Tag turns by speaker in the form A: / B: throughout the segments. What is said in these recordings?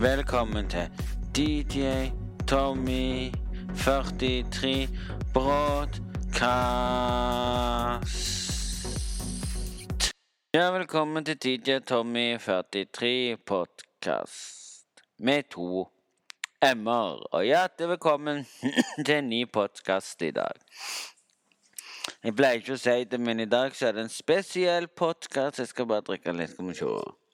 A: Velkommen til DJ Tommy 43 Broadcast. Ja, velkommen til DJ Tommy 43 Podcast med to M-er. Og hjertelig velkommen til en ny podkast i dag. Jeg pleier ikke å si det, men i dag så er det en spesiell podkast. Jeg skal bare drikke litt. Skal vi.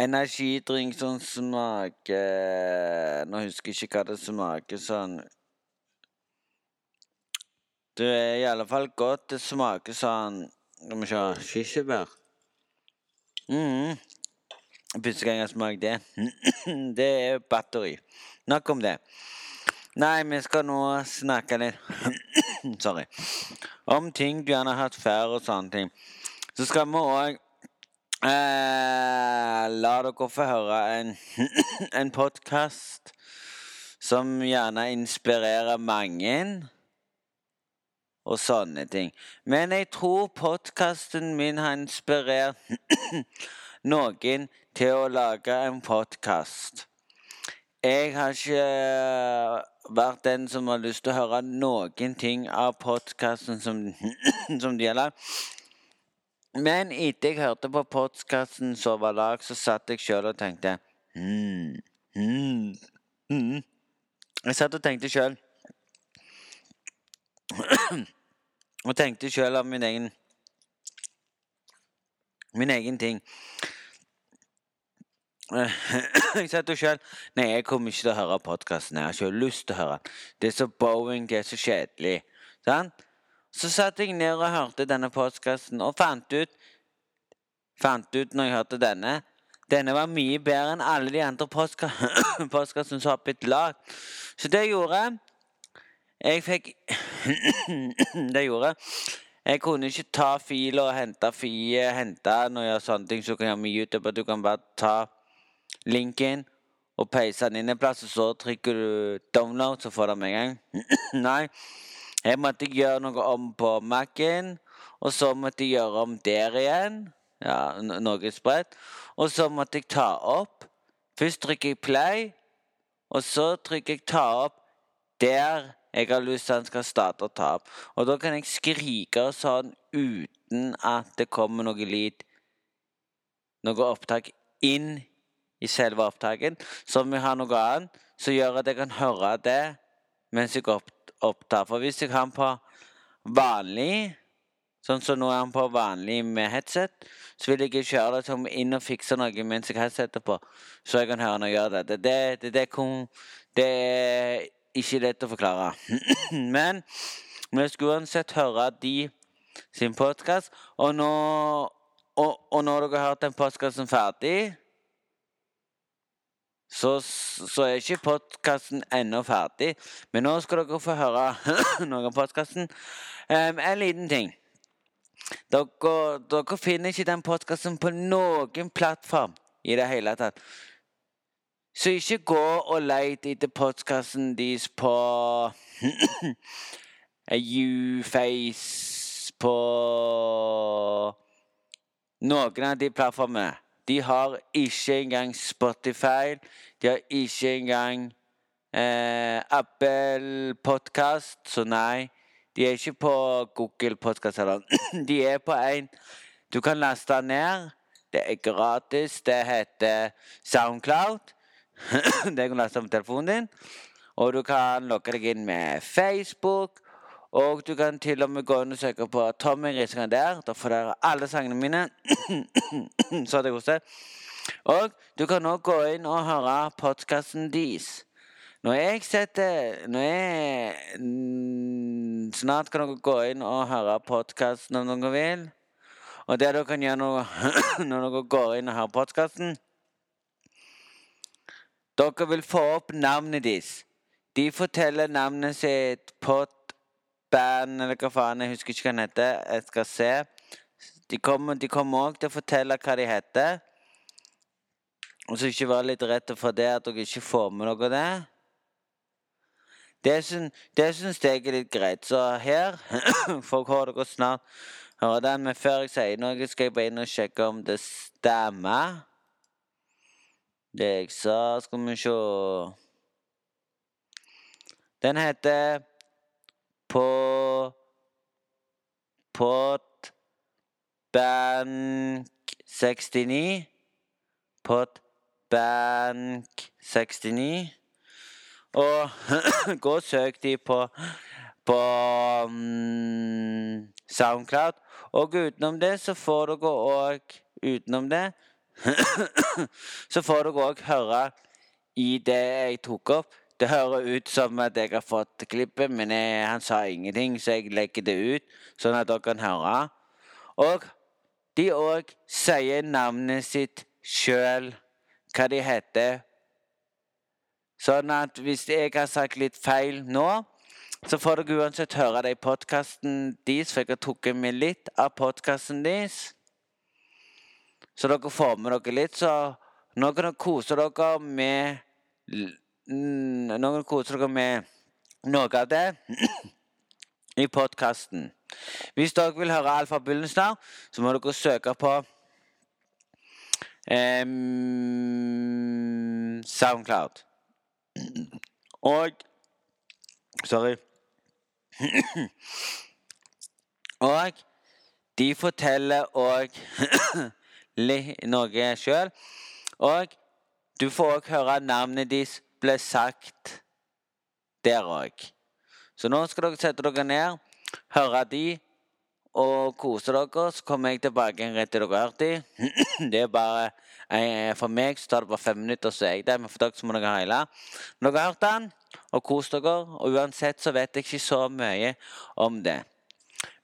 A: Energidrink som smaker Nå husker jeg ikke hva det smaker sånn. Det er i alle fall godt. Det smaker sånn Skal vi se Kirsebær. Mm. Første gang jeg smaker det. det er batteri. Nok om det. Nei, vi skal nå snakke litt Sorry. Om ting du gjerne har hatt før og sånne ting. Så skal vi òg eh, la dere få høre en, en podkast som gjerne inspirerer mange. Og sånne ting. Men jeg tror podkasten min har inspirert noen til å lage en podkast. Jeg har ikke vært den som har lyst til å høre noen ting av podkasten som, som de har lagd. Men etter jeg hørte på podkasten som var lag, så satt jeg sjøl og tenkte hmm, hmm, hmm. Jeg satt og tenkte sjøl Og tenkte sjøl av min egen Min egen ting. Jeg satt og sjøl Nei, jeg kommer ikke til å høre podkasten. Jeg har ikke lyst til å høre. Det er så boring, det er så kjedelig. Sånn? Så satt jeg ned og hørte denne postkassen og fant ut Fant ut når jeg hørte denne Denne var mye bedre enn alle de andre postkassene som har blitt lagd. Så det gjorde Jeg fikk Det gjorde jeg kunne ikke ta filer og hente fie, hente når jeg gjør sånne ting så kan jeg gjøre mye YouTube. Du kan bare ta linken og peise den inn en plass, og så trykker du 'download', så får du med en gang. Nei. Her måtte gjøre noe om på Mac-en, og så måtte jeg gjøre om der igjen. Ja, noe spredt. Og så måtte jeg ta opp. Først trykker jeg play, og så trykker jeg ta opp der jeg har lyst til han skal starte å ta opp. Og da kan jeg skrike sånn uten at det kommer noe lyd Noe opptak inn i selve opptaket. Så om jeg har noe annet, så gjør at jeg kan høre det mens jeg opptar. For hvis jeg har den på vanlig Sånn som nå er han på vanlig med headset. Så vil jeg ikke kjøre det som inn og fikse noe mens jeg har headsetet på. Så jeg kan høre når jeg gjør det. Det, det, det, det, det er ikke lett å forklare. Men vi skulle uansett høre de sin podkast. Og, og, og, når dere har hørt den podkasten ferdig, så, så er ikke podkasten ennå ferdig. Men nå skal dere få høre noe av podkasten. Um, en liten ting. Dere, dere finner ikke den podkasten på noen plattform i det hele tatt. Så ikke gå og let etter podkasten deres på Uface På noen av de plattformene. De har ikke engang Spotify. De har ikke engang eh, Apple Podcast, så nei. De er ikke på Google Podcast heller. De er på en du kan laste ned. Det er gratis. Det heter Soundcloud. det kan du laste på telefonen din. Og du kan logge deg inn med Facebook. Og du kan til og med gå inn og søke på Tommy Riskan der. Da får dere alle sangene mine. Så det koster. Og du kan òg gå inn og høre podkasten deres. Når jeg setter Når jeg Snart kan dere gå inn og høre podkasten om dere vil. Og det dere kan gjøre når, når dere går inn og hører podkasten Dere vil få opp navnet deres. De forteller navnet sitt på band eller hva faen. Jeg husker ikke hva den heter. Jeg skal se. De kommer, kom òg til å fortelle hva de heter. Og så ikke være litt redd for det at dere ikke får med dere det. Det, syns, det syns jeg er litt greit. Så her får dere snart høre den. Men før jeg sier noe, skal jeg bare inn og sjekke om det stemmer. Det jeg sa, skal vi se Den heter På Potbank69. Potbank69. Og gå og søk de på på um, Soundcloud. Og utenom det så får dere òg Utenom det så får dere òg høre i det jeg tok opp. Det hører ut som at jeg har fått klippet, men jeg, han sa ingenting, så jeg legger det ut, sånn at dere kan høre. Og de òg sier navnet sitt sjøl, hva de heter. Sånn at hvis jeg har sagt litt feil nå, så får dere uansett høre det i podkasten deres, for jeg har tatt med litt av podkasten deres. Så dere får med dere litt. Så nå kan dere kose dere med Nå koser dere dere med noe av det i podkasten. Hvis dere vil høre alt fra begynnelsen av, så må dere søke på um, Soundcloud. Og Sorry. Og de forteller òg noe sjøl. Og du får òg høre navnet deres ble sagt der òg. Så nå skal dere sette dere ned, høre de og kose dere. Så kommer jeg tilbake rett til dere har hørt de. Det er bare For meg så tar det bare fem minutter, så er jeg der. Men for dere så må dere hele. Når dere har hørt den og kos dere. Og uansett så vet jeg ikke så mye om det.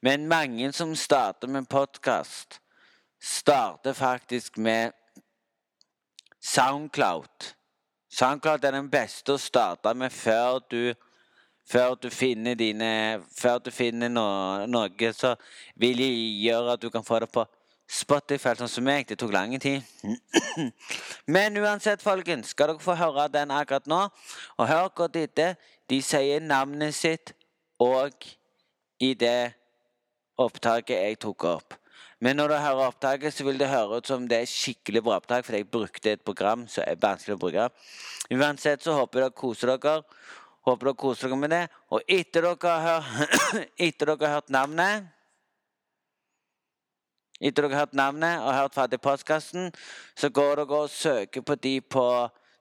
A: Men mange som starter med podkast, starter faktisk med Soundcloud. Soundcloud er den beste å starte med før du før du finner dine Før du finner noe, noe som vil gjøre at du kan få det på Spotify, sånn som meg. Det tok lang tid. Men uansett, folkens, skal dere få høre den akkurat nå. Og hør godt etter. De sier navnet sitt og i det opptaket jeg tok opp. Men når du hører opptaket, så vil det høre ut som det er skikkelig bra opptak, fordi jeg brukte et program som er vanskelig å bruke. Uansett så håper jeg dere koser dere. Håper dere koser dere med det. Og etter dere har hørt, etter dere har hørt navnet etter dere har hørt navnet og hørt ferdig postkassen, så går dere og søker på de på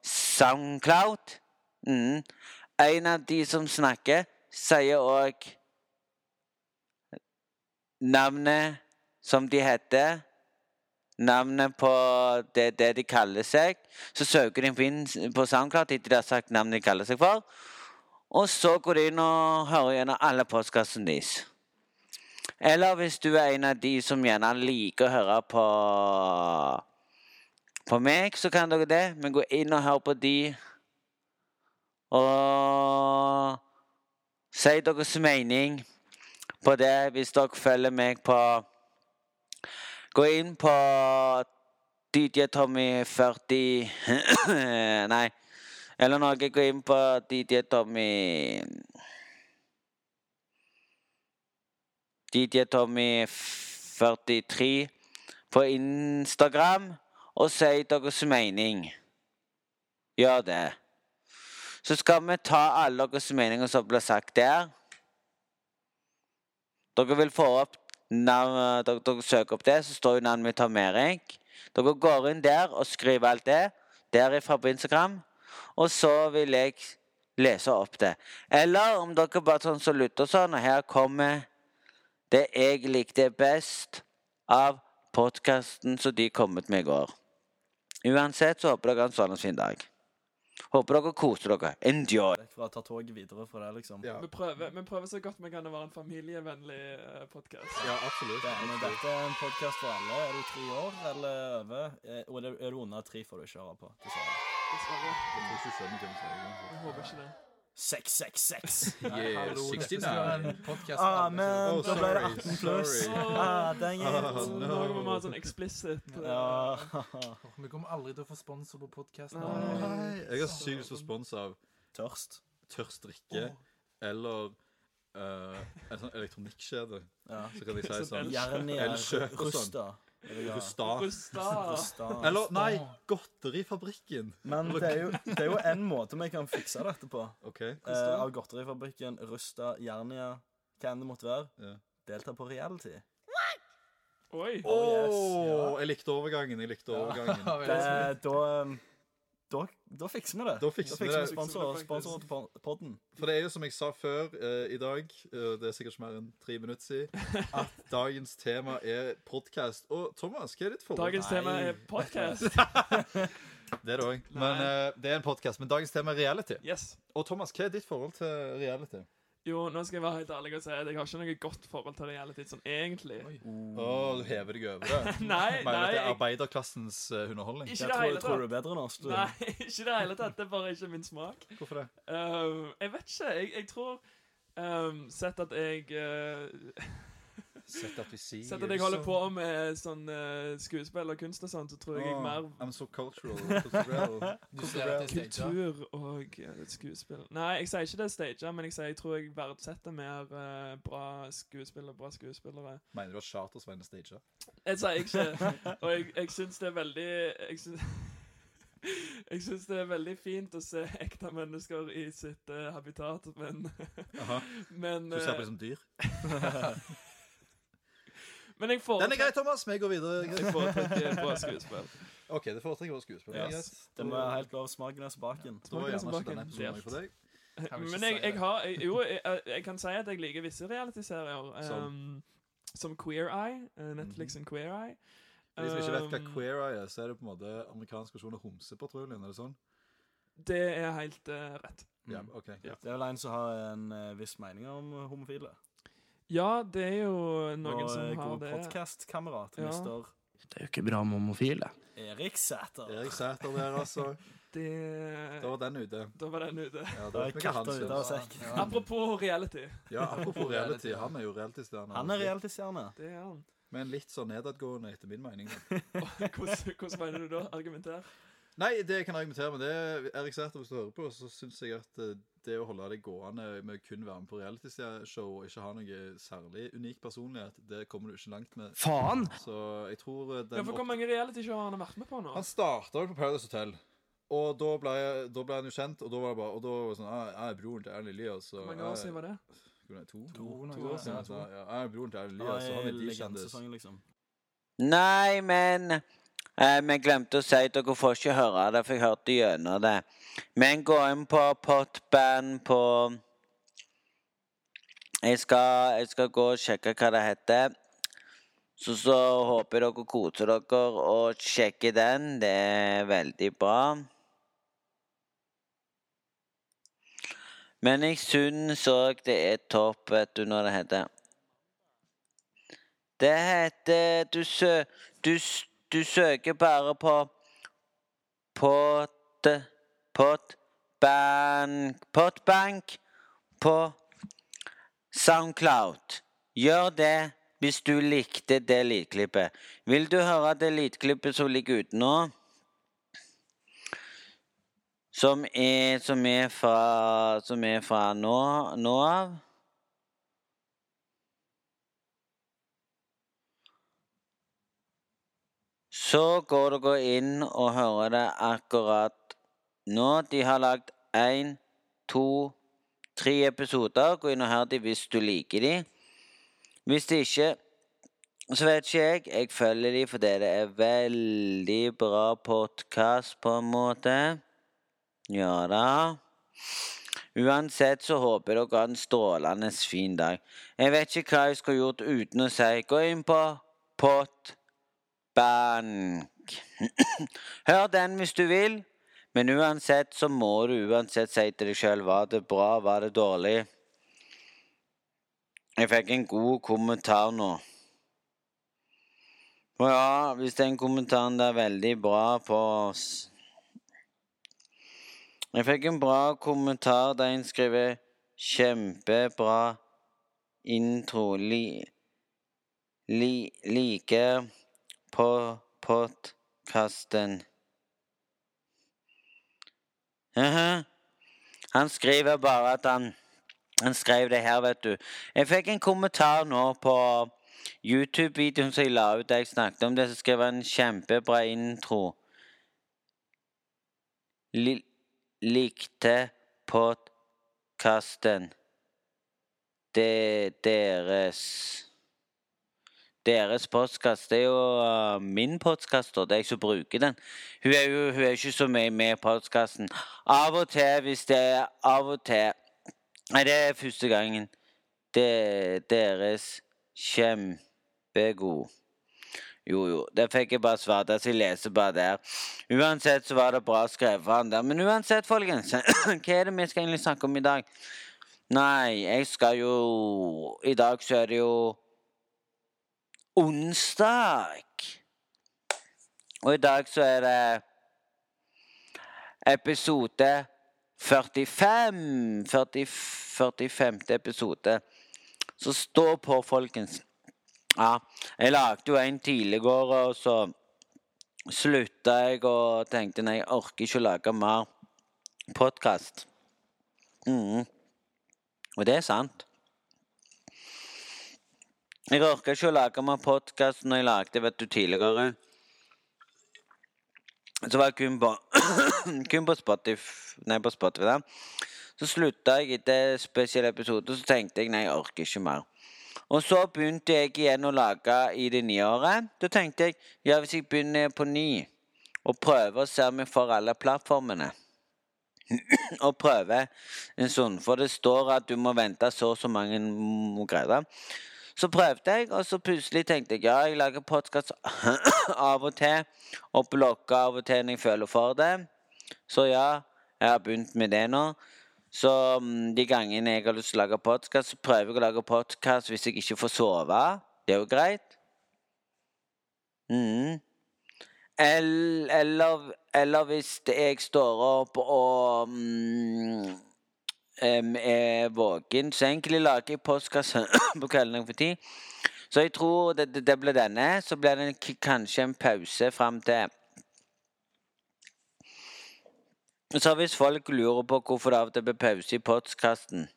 A: Soundcloud. Mm. En av de som snakker, sier òg navnet som de heter. Navnet på det, det, de kaller seg. Så søker de inn på Soundcloud etter de har sagt navnet de kaller seg for. Og så går de inn og hører gjennom alle postkassene deres. Eller hvis du er en av de som gjerne liker å høre på på meg, så kan dere det. Men gå inn og hør på de. Og si deres mening på det hvis dere følger meg på Gå inn på DJ Tommy 40 Nei. Eller noe. Gå inn på DJ Tommy DJ Tommy 43 på Instagram og si deres mening. Gjør det. Så skal vi ta alle deres meninger som blir sagt der. Dere vil få opp navn, dere, dere søker opp det, så står jo navnet mitt Tom Erik. Dere går inn der og skriver alt det derifra på Instagram. Og så vil jeg lese opp det. Eller om dere bare sånn så lytter sånn, og her kommer det jeg likte best av podkasten som de kom med i går. Uansett så håper dere har en sånn fin dag. Håper dere koser dere. Enjoy.
B: For å ta toget videre fra det, liksom.
C: Ja. Vi, prøver, vi prøver så godt vi kan å være en familievennlig uh, podkast.
D: Ja, absolutt.
B: Det, men dette er en podkast for alle. Er du tre år eller over? Er, er du under tre, får du ikke høre på. Dessverre.
D: Jeg
C: håper ikke det.
B: 666.
D: Yeah,
E: Hallo, dette
D: 69.
E: skal være en podcast
B: Ah,
E: for alle
B: men
D: Oh,
B: da ble det 18 pluss. Ah, dang
D: Oh,
B: it.
D: no.
C: Nå må vi ha sånn explicit.
B: Ja.
E: som- Vi kommer aldri til å få sponsor på podkasten.
D: Jeg har sykt lyst på spons av
B: Tørst.
D: tørst drikke eller uh, en sånn elektronikkjede.
B: Ja.
D: Så kan de si sånn Elkjøp og sånn.
B: Rusta.
D: Rusta.
C: Rusta.
B: Rusta.
D: Eller, nei, Godterifabrikken.
B: Men det er jo, det er jo en måte vi kan fikse dette på.
D: OK.
B: Eh, av Godterifabrikken, Rusta, Jernia, hva enn det måtte være.
D: Ja.
B: Delta på reality.
C: Oi.
D: Oh,
B: yes,
D: jeg likte overgangen. Jeg likte overgangen.
B: Det, da, um, da, da fikser vi det.
D: Da fikser
B: sponsor,
C: Fikser vi det
B: sponsor til podden.
D: For det er jo som jeg sa før uh, i dag, uh, det er sikkert ikke mer enn tre minutter siden, at dagens tema er podkast. Og Thomas, hva er ditt forhold?
C: Dagens tema er podcast.
D: Det er det òg. Men eh, det er en podkast. Men dagens tema er reality.
C: Yes.
D: Og Thomas, hva er ditt forhold til reality?
C: Jo, nå skal jeg være helt ærlig og si at jeg har ikke noe godt forhold til reality sånn egentlig.
D: Å, du hever deg over det?
C: Nei,
D: Mener du
C: nei.
D: det er arbeiderklassens eh, underholdning?
C: Ikke
B: Jeg
C: det
B: tror,
C: hele
B: tror du er bedre enn oss. Du.
C: nei, ikke det hele tatt. Det er bare ikke min smak.
D: Hvorfor det?
C: Um, jeg vet ikke. Jeg, jeg tror um, Sett at jeg uh,
D: Sett at vi sier
C: Sett at jeg holder på med sånn uh, skuespill og kunst og sånn, så tror jeg jeg er mer
D: I'm so cultural. cultural.
E: Du ser at det er staged.
C: kultur og uh, skuespill. Nei, jeg sier ikke det er staged, men jeg sier jeg tror jeg verdsetter mer uh, bra skuespill og bra skuespillere.
D: Mener du at Charters var en staged?
C: Jeg sier ikke Og jeg, jeg syns det er veldig Jeg syns jeg syns det er veldig fint å se ekte mennesker i sitt eh, habitat, men
D: Aha.
C: Men,
D: Du ser på
C: eh,
D: dem som dyr?
C: Men jeg
D: Den er
C: foretrekker,
D: grei, Thomas. Vi går videre.
C: jeg foretrekker bra skuespill.
D: OK, det foretrekker bra skuespill.
C: Yes.
B: Det må være helt lov smaken er smaken.
D: Da er gjerne ikke
C: Smaken
D: denne episoden for deg.
E: Kan
C: Men jeg, jeg har jeg, Jo, jeg, kan si at jeg liker visse realityserier.
D: Som?
C: Um, som Queer Eye. eh, Netflix and Queer Eye.
D: Hvis vi som ikke vet hva
C: Um,
D: Queer Eye er, så er det på en måte amerikansk versjon av Homsepatruljen. Er det sånn?
C: Det er helt uh, rett.
D: Ja,
B: Mm.
D: OK.
C: Ja.
B: Det er vel en som har en uh, viss mening om homofile.
C: Ja, det er jo noen
B: Og
C: som
B: eh,
C: har
B: god
C: det.
B: podkastkamerat,
C: Ja.
B: mister
F: Det er jo ikke bra med homofile.
B: Erik Sæter.
D: Erik Sæter der, altså.
C: Det
D: Da var den ute.
C: Da var den ute.
D: Ja,
B: Da er
D: vi
B: katta ute av sekk.
E: Ja.
C: Apropos reality.
D: Ja, apropos reality. Han er jo reality-stjerne.
B: Han er realitystjerne.
C: Det er han.
D: Men litt sånn nedadgående, etter min mening.
C: Hvordan, hvordan mener du da? Argumenter.
D: Nei, det jeg kan argumentere med, det er Erik Sæter, hvis du hører på, så syns jeg at eh, det å holde deg gående med kun være med på realityshow og ikke ha noe særlig unik personlighet, det kommer du ikke langt med.
F: Faen!
D: Så jeg tror den
C: Ja, for Hvor mange realityshow har han vært med på nå?
D: Han starta jo på Paradise Hotel. Og da ble, jeg, da ble han jo kjent, og da var det bare Og da var det sånn ah, Jeg er broren til Erlend Elias.
C: Hvor mange år siden var det?
D: Nei, To?
E: To,
C: To år siden.
D: Ja, jeg er broren til Erlend
B: Lias
D: Elias, så han
B: i
D: er de kjendis.
B: liksom.
A: Nei, men eh, Vi glemte å si at dere får ikke høre det, for jeg hørte gjennom det. Men gå inn på Potband på jeg skal, jeg skal gå og sjekke hva det heter. Så, så håper jeg dere koser dere og sjekker den. Det er veldig bra. Men jeg syns òg det er topp, vet du, når det heter Det heter Du, sø, du, du søker bare på Pot... Potbank Potbank på Soundcloud. Gjør det hvis du likte det lydklippet. Vil du høre det lydklippet som ligger ute nå? Som er, som er fra Som er fra nå, nå av? Så går dere inn og hører det akkurat nå. De har lagd én, to, tre episoder. Gå inn og hør de hvis du liker de. Hvis de ikke, så vet ikke jeg. Jeg følger de fordi det er veldig bra podkast, på en måte. Ja da. Uansett så håper jeg dere har en strålende fin dag. Jeg vet ikke hva jeg skulle gjort uten å si gå inn på Potbank. Hør den hvis du vil, men uansett så må du uansett si til deg sjøl var det bra, var det dårlig. Jeg fikk en god kommentar nå. Og ja, hvis den kommentaren der er veldig bra på oss Jeg fikk en bra kommentar der en skriver 'Kjempebra intro'. Li, li, liker på podkasten. Jaha. Han skriver bare at han Han skrev det her, vet du. Jeg fikk en kommentar nå på YouTube-videoen som jeg la ut der jeg snakket om det, så skrev han en kjempebra intro. L likte podkasten de deres Deres postkast. Det er jo uh, min postkast, og det er jeg som bruker den. Hun er jo hun er ikke så mye med i podkasten. Av og til, hvis det er av og til Nei, det er første gangen. Det er deres kjempegod. Jo, jo, det fikk jeg bare svart. Altså, jeg leser bare der. Uansett så var det bra skrevet av han der. Men uansett, folkens, hva er det vi skal egentlig snakke om i dag? Nei, jeg skal jo I dag så er det jo onsdag. Og i dag så er det episode 45. 40, 45. episode. Så stå på, folkens. Ja, jeg lagde jo en tidligere, og så slutta jeg og tenkte nei, jeg orker ikke å lage mer podkast. Mm. Og det er sant. Jeg orka ikke å lage mer podkast når jeg lagde vet du, tidligere. Så var jeg kun på, kun på Spotify, nei, på Spotify da. Så slutta jeg etter spesiell episode, så tenkte jeg nei, jeg orker ikke mer. Og så begynte jeg igjen å lage i det nye året. Da tenkte jeg ja, hvis jeg begynner på ny og prøver å se om jeg får alle plattformene og prøver en stund, for det står at du må vente så og så mange greier. Så prøvde jeg, og så plutselig tenkte jeg ja, jeg lager podkast av og til. Og blogger av og til når jeg føler for det. Så ja, jeg har begynt med det nå. Så mm, de gangene jeg har lyst til å lage podkast, så prøver jeg å lage podkast hvis jeg ikke får sove. Det er jo greit. Mm. El- Eller, eller hvis jeg står opp og mm, em, er våken. Så egentlig lager jeg postkast på kvelden for tid. Så jeg tror det, det, det blir denne. Så blir det en, kanskje en pause fram til Så hvis folk lurer på hvorfor det av og til blir pause i podkasten,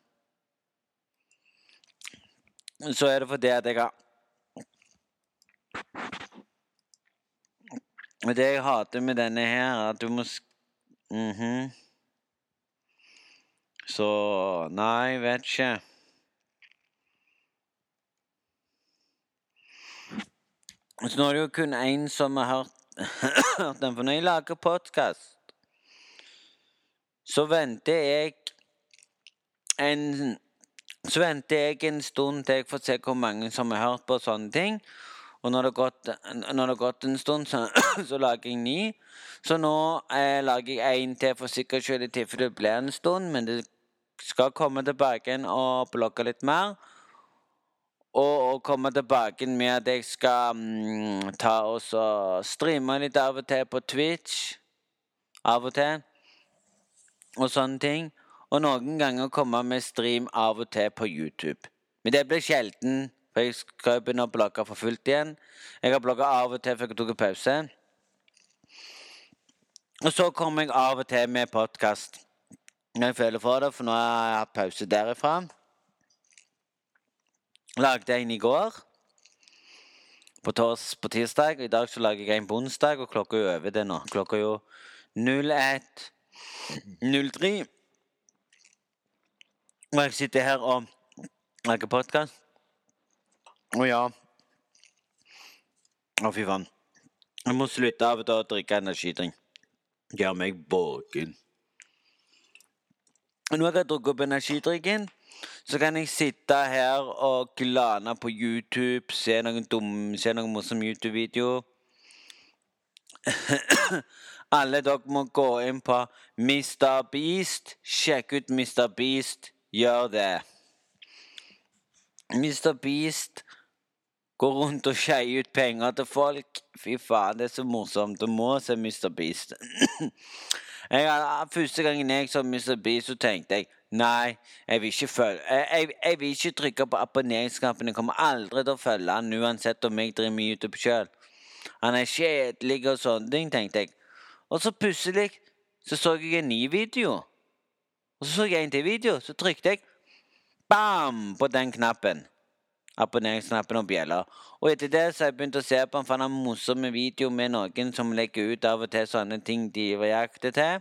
A: så er det fordi at jeg har Det jeg hater med denne her, er at du må sk... Mhm. Så Nei, vet ikke. Så nå er det jo kun én som har hørt, den. For når jeg lager podkast, så venter jeg en Så venter jeg en stund til jeg får se hvor mange som har hørt på sånne ting. Og når det har gått, gått en stund, så, så lager jeg ny. Så nå eh, lager jeg én til for sikkerhets skyld i tilfelle det blir en stund. Men det skal komme tilbake igjen og blogge litt mer. Og, og komme tilbake igjen med at jeg skal mm, ta og streame litt av og til på Twitch. Av og til. Og sånne ting. Og noen ganger komme med stream av og til på YouTube. Men det blir sjelden, for jeg skal begynne å blogge for fullt igjen. Jeg har blogga av og til før jeg tok en pause. Og så kommer jeg av og til med podkast når jeg føler for det, for nå har jeg hatt pause derifra. Lagde en i går. På, tors, på tirsdag. I dag så lager jeg en på onsdag, og klokka er over det nå. Klokka er jo 01.03. Og jeg sitter her og lager podkast. Å ja. Å, fy faen. Jeg må slutte av og til å drikke energidrink. Det gjør meg våken. Når jeg har drukket opp energidrikken, så kan jeg sitte her og glane på YouTube, se noen dumme, se noen morsom YouTube-videoer. Alle dere må gå inn på Mr. Beast. Sjekk ut Mr. Beast. Gjør det. Mr. Beast går rundt og skeie ut penger til folk. Fy faen, det er så morsomt. Du må se Mr. Beast. jeg, første gangen jeg så Mr. Beast, så tenkte jeg Nei, jeg vil ikke følge jeg, jeg, jeg vil ikke trykke på abonneringsknappen. Jeg kommer aldri til å følge han uansett om jeg driver med YouTube sjøl. Han er kjedelig og sånne ting, tenkte jeg. Og så plutselig så så jeg en ny video. Og så så jeg en til video. Så trykte jeg bam på den knappen. Abonneringsknappen og bjella. Og etter det så har jeg begynt å se på en for han har morsomme video med noen som legger ut av og til sånne ting de reakter til.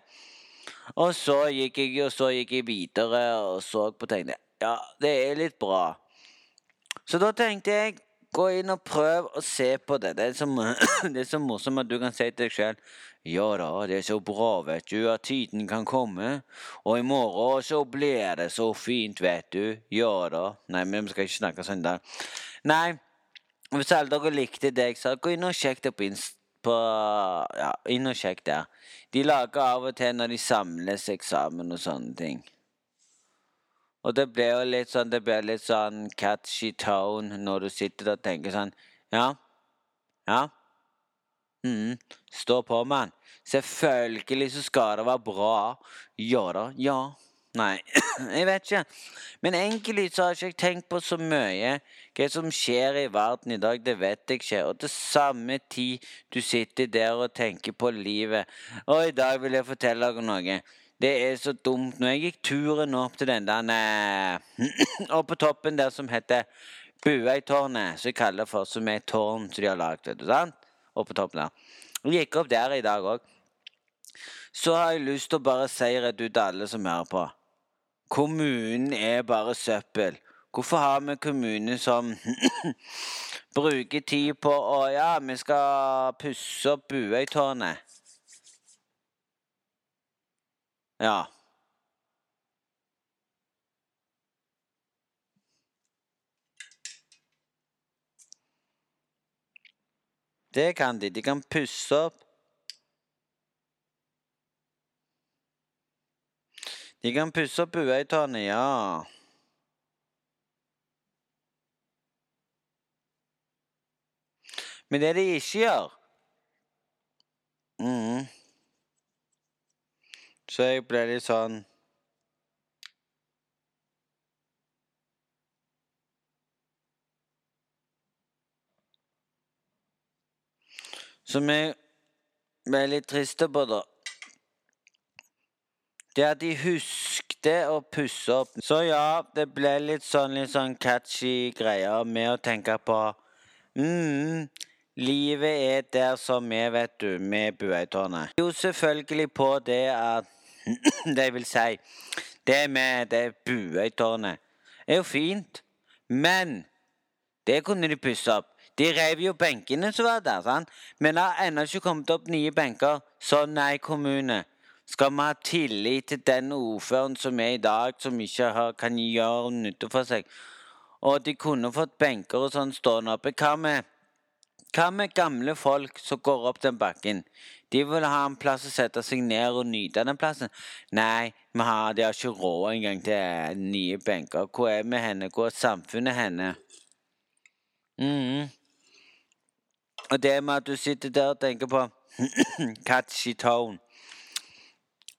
A: Og så gikk jeg, og så gikk jeg videre og så på ting. Ja, det er litt bra. Så da tenkte jeg gå inn og prøv å se på det. Det er så, det er så morsomt at du kan si til deg sjøl Ja da, det er så bra, vet du, at tiden kan komme. Og i morgen så blir det så fint, vet du. Ja da. Nei, men vi skal ikke snakke sånn der. Nei, hvis alle dere likte det jeg sa, gå inn og sjekk det på Insta. På, ja, inn og sjekk der. De lager av og til når de samles eksamen og sånne ting. Og det blir jo litt sånn Det blir litt sånn catchy tone når du sitter der og tenker sånn Ja. Ja. Mm, Stå på, mann. Selvfølgelig så skal det være bra. Ja da. Ja. Nei, jeg vet ikke. Men egentlig så har jeg ikke tenkt på så mye. Hva som skjer i verden i dag, det vet jeg ikke. Og til samme tid du sitter der og tenker på livet. Og i dag vil jeg fortelle dere noe. Det er så dumt. Når jeg gikk turen opp til den der eh, Opp på toppen der som heter Bueitårnet, som jeg kaller for, som er et tårn som de har lagd, vet du, sant? Opp på toppen der. Jeg gikk opp der i dag òg. Så har jeg lyst til å bare si rett ut til alle som hører på. Kommunen er bare søppel. Hvorfor har vi kommune som bruker tid på å Ja, vi skal pusse opp Buøytårnet. Ja. Det kan de. De kan pusse opp De kan pusse opp Buøytårnet, ja. Men det de ikke gjør Mhm. Så jeg ble litt sånn Som jeg ble litt triste på, da. Det at de huskte å pusse opp. Så ja, det ble litt sånn, litt sånn catchy greier med å tenke på mm, Livet er der som vi, vet du, med Bueitårnet. Jo, selvfølgelig på det at Det vil si, det med det Bueitårnet er jo fint, men det kunne de pusse opp. De rev jo benkene som var der, sant? men det har ennå ikke kommet opp nye benker. Så nei, kommune. Skal vi ha tillit til den ordføreren som er i dag, som ikke har, kan gjøre nytte for seg? Og de kunne fått benker og sånn stående oppe. Hva med, hva med gamle folk som går opp den bakken? De vil ha en plass å sette seg ned og nyte den plassen. Nei, vi har, de har ikke råd engang til nye benker. Hvor er vi henne? Hvor er samfunnet henne? Mhm. Og det med at du sitter der og tenker på catchy tone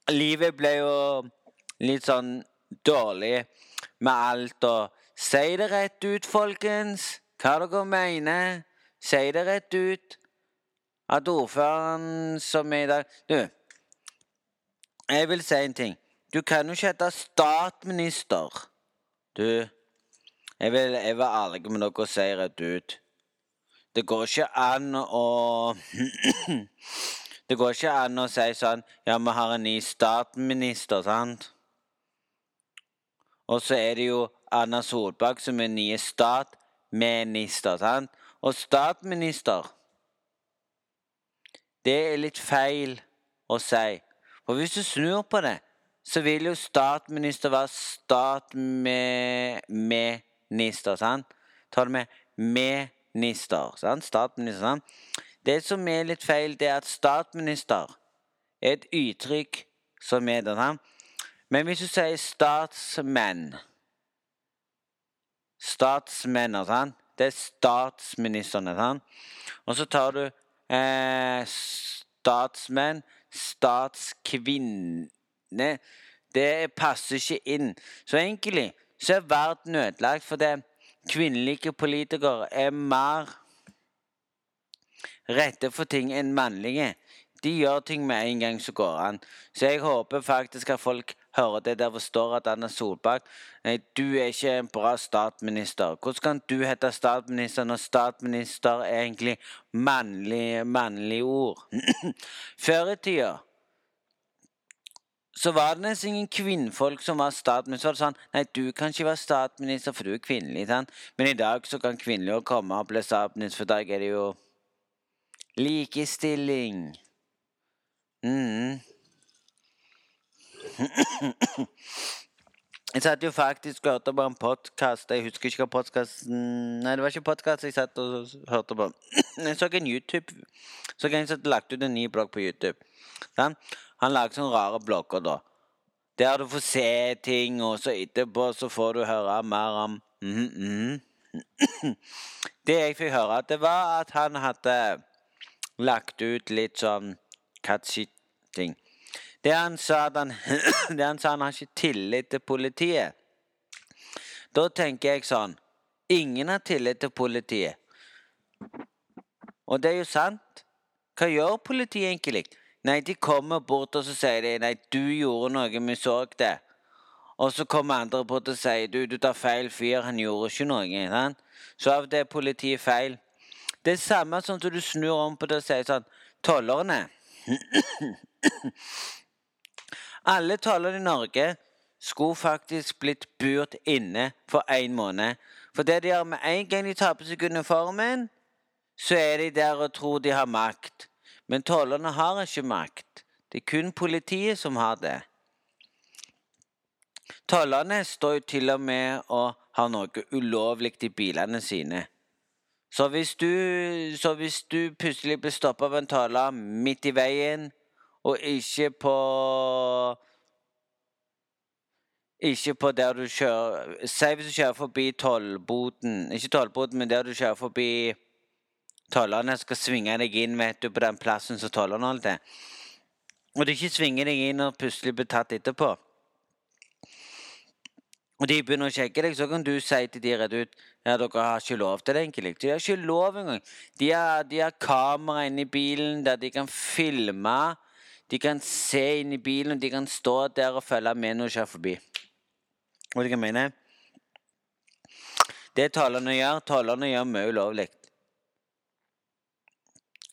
A: Livet ble jo litt sånn dårlig med alt og Si det rett ut, folkens. Hva dere mener. Si det rett ut. At ordføreren som er i dag Du, jeg vil si en ting. Du kan jo ikke hete statsminister. Du, jeg vil, jeg vil ærlig med dere og si rett ut. Det går ikke an å Det går ikke an å si sånn Ja, vi har en ny statsminister, sant? Og så er det jo Anna Solberg som er nye statsminister, sant? Og statsminister Det er litt feil å si. For hvis du snur på det, så vil jo statsminister være statsminister, sant? Ta det med minister, sant? Statsminister, sant? Det som er litt feil, det er at statsminister er et uttrykk som er det, sant? Men hvis du sier statsmenn Statsmenn, sant? Det er statsministrene, sant? Og så tar du eh, statsmenn, statskvinne Det passer ikke inn. Så egentlig så er verden ødelagt fordi kvinnelige politikere er mer rette for ting enn mannlige. De gjør ting med en gang som går an. Så jeg håper faktisk at folk hører det der hvor står at Anna Solberg Nei, du er ikke en bra statsminister. Hvordan kan du hete statsminister når statsminister er egentlig mannlig, mannlig ord? Før i tida så var det nesten ingen kvinnfolk som var statsminister. Så sånn Nei, du kan ikke være statsminister, for du er kvinnelig. Sant? Men i dag så kan kvinnelige komme og bli statsminister, for i dag er det jo likestilling. Mm. Jeg satt jo faktisk og hørte på en podkast. Jeg husker ikke hva podkasten Nei, det var ikke podkast jeg satt og hørte på. Jeg så en YouTube Så en som lagt ut en ny blogg på YouTube. Han, Han lagde sånne rare blogger, da. Der du får se ting, og så etterpå så får du høre mer om mm -hmm. Det jeg fikk høre, det var at han hadde lagt ut litt sånn catchy-ting. Det han sa at han, han sa han har ikke tillit til politiet. Da tenker jeg sånn Ingen har tillit til politiet. Og det er jo sant. Hva gjør politiet egentlig? Nei, de kommer bort og så sier de, nei, du gjorde noe, vi så det. Og så kommer andre bort og sier du, du tar feil fyr, han gjorde ikke noe. Sant? Så av det er politiet feil. Det er samme som du snur om på det og sier sånn Tollerne Alle tollere i Norge skulle faktisk blitt burt inne for én måned. For det de gjør med en gang de tar på seg uniformen, så er de der og tror de har makt. Men tollerne har ikke makt. Det er kun politiet som har det. Tollerne står jo til og med og har noe ulovlig i bilene sine. Så hvis du, så hvis du plutselig blir stoppa av en toller midt i veien, og ikke på Ikke på der du kjører Si hvis du kjører forbi tollboden Ikke tollboden, men der du kjører forbi tollerne skal svinge deg inn vet du, på den plassen som tollerne holder til. Og du ikke svinger deg inn og plutselig blir tatt etterpå. Og de begynner å sjekke deg, så kan du si til de rett ut ja, dere har ikke lov til det. egentlig. De har ikke lov engang. De har, de har kamera inni bilen der de kan filme. De kan se inn i bilen, og de kan stå der og følge med når du kjører forbi. Vet du hva jeg mener? Det tollerne gjør, tollerne gjør mye ulovlig.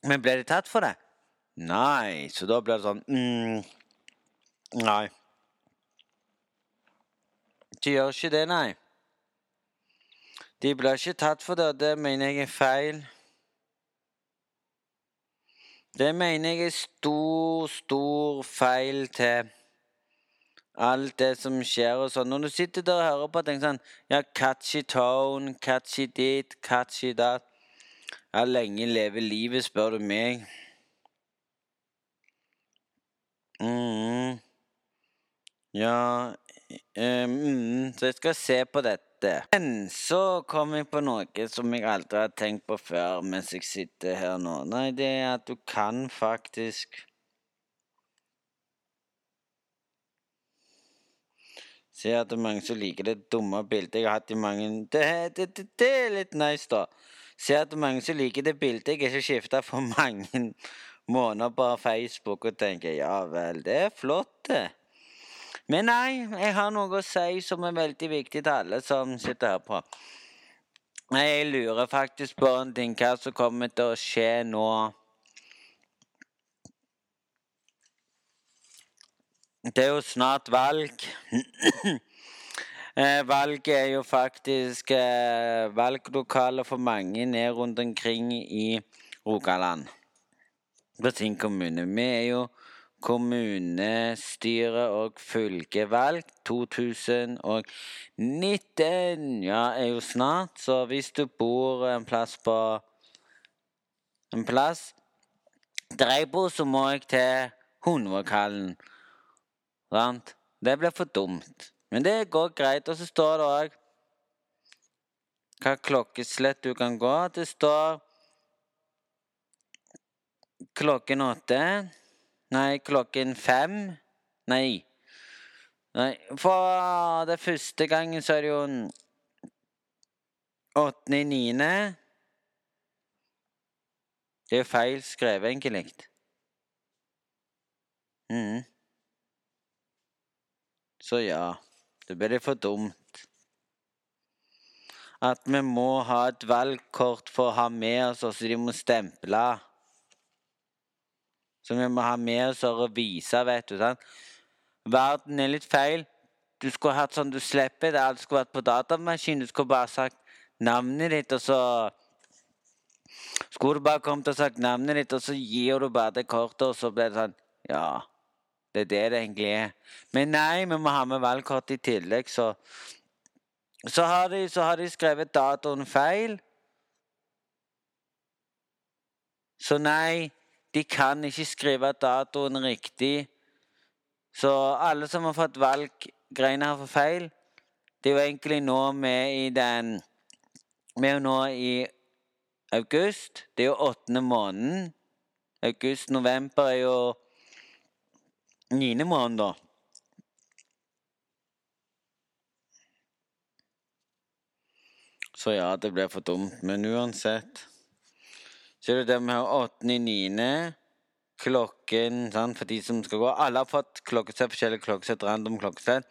A: Men ble de tatt for det? Nei, så da blir det sånn mm, Nei. De gjør ikke det, nei. De blir ikke tatt for det, og det mener jeg er feil. Det mener jeg er stor, stor feil til alt det som skjer og sånn. Når du sitter der og hører på og tenker sånn Ja, catchy tone, catchy dit, catchy dat. Ja, lenge leve livet, spør du meg. mm Ja mm, Så jeg skal se på dette. Men så kom jeg på noe som jeg aldri har tenkt på før mens jeg sitter her nå. Nei, det er at du kan faktisk Se at det er mange som liker det dumme bildet jeg har hatt i mange Det, det, det, det er litt nice, da. Se at det er mange som liker det bildet jeg ikke skifta for mange måneder på Facebook, og tenker ja vel, det er flott, det. Men nei, jeg har noe å si som er veldig viktig til alle som sitter her på. Jeg lurer faktisk på en ting hva som kommer til å skje nå. Det er jo snart valg. Eh, Valget er jo faktisk eh, valglokaler for mange ned rundt omkring i Rogaland. På sin kommune. Vi er jo kommunestyre- og fylkevalg 2019. Ja, er jo snart. Så hvis du bor en plass på En plass bor, så må jeg til Hundvåghallen. Sant? Det blir for dumt. Men det går greit. Og så står det òg hva klokkeslett du kan gå. Det står klokken åtte. Nei, klokken fem. Nei. Nei, for det første gangen så er det jo åttende i niende. Det er jo feil skrevet, egentlig. Mm. Så ja, det blir for dumt. At vi må ha et valgkort for å ha med oss, så de må stemple. Så vi må ha med oss og vise, vet du. sant? Verden er litt feil. Du skulle hatt sånn du slipper det. Alt skulle vært på datamaskin. Du skulle bare sagt navnet ditt, og så Skulle du bare kommet og sagt navnet ditt, og så gir du bare det kortet, og så blir det sånn Ja, det er det det egentlig er. Men nei, vi må ha med valgkort i tillegg, så Så har de, så har de skrevet datoen feil. Så nei, de kan ikke skrive datoen riktig. Så alle som har fått valggreiene her for feil, det er jo egentlig nå med i den Vi er jo nå i august. Det er jo åttende måneden. August-november er jo niende måned, da. Så ja, det blir for dumt. Men uansett Så er det åttende i niende. Klokken sant, for de som skal gå. Alle har fått klokkesett, forskjellige klokkesett, random klokkesett.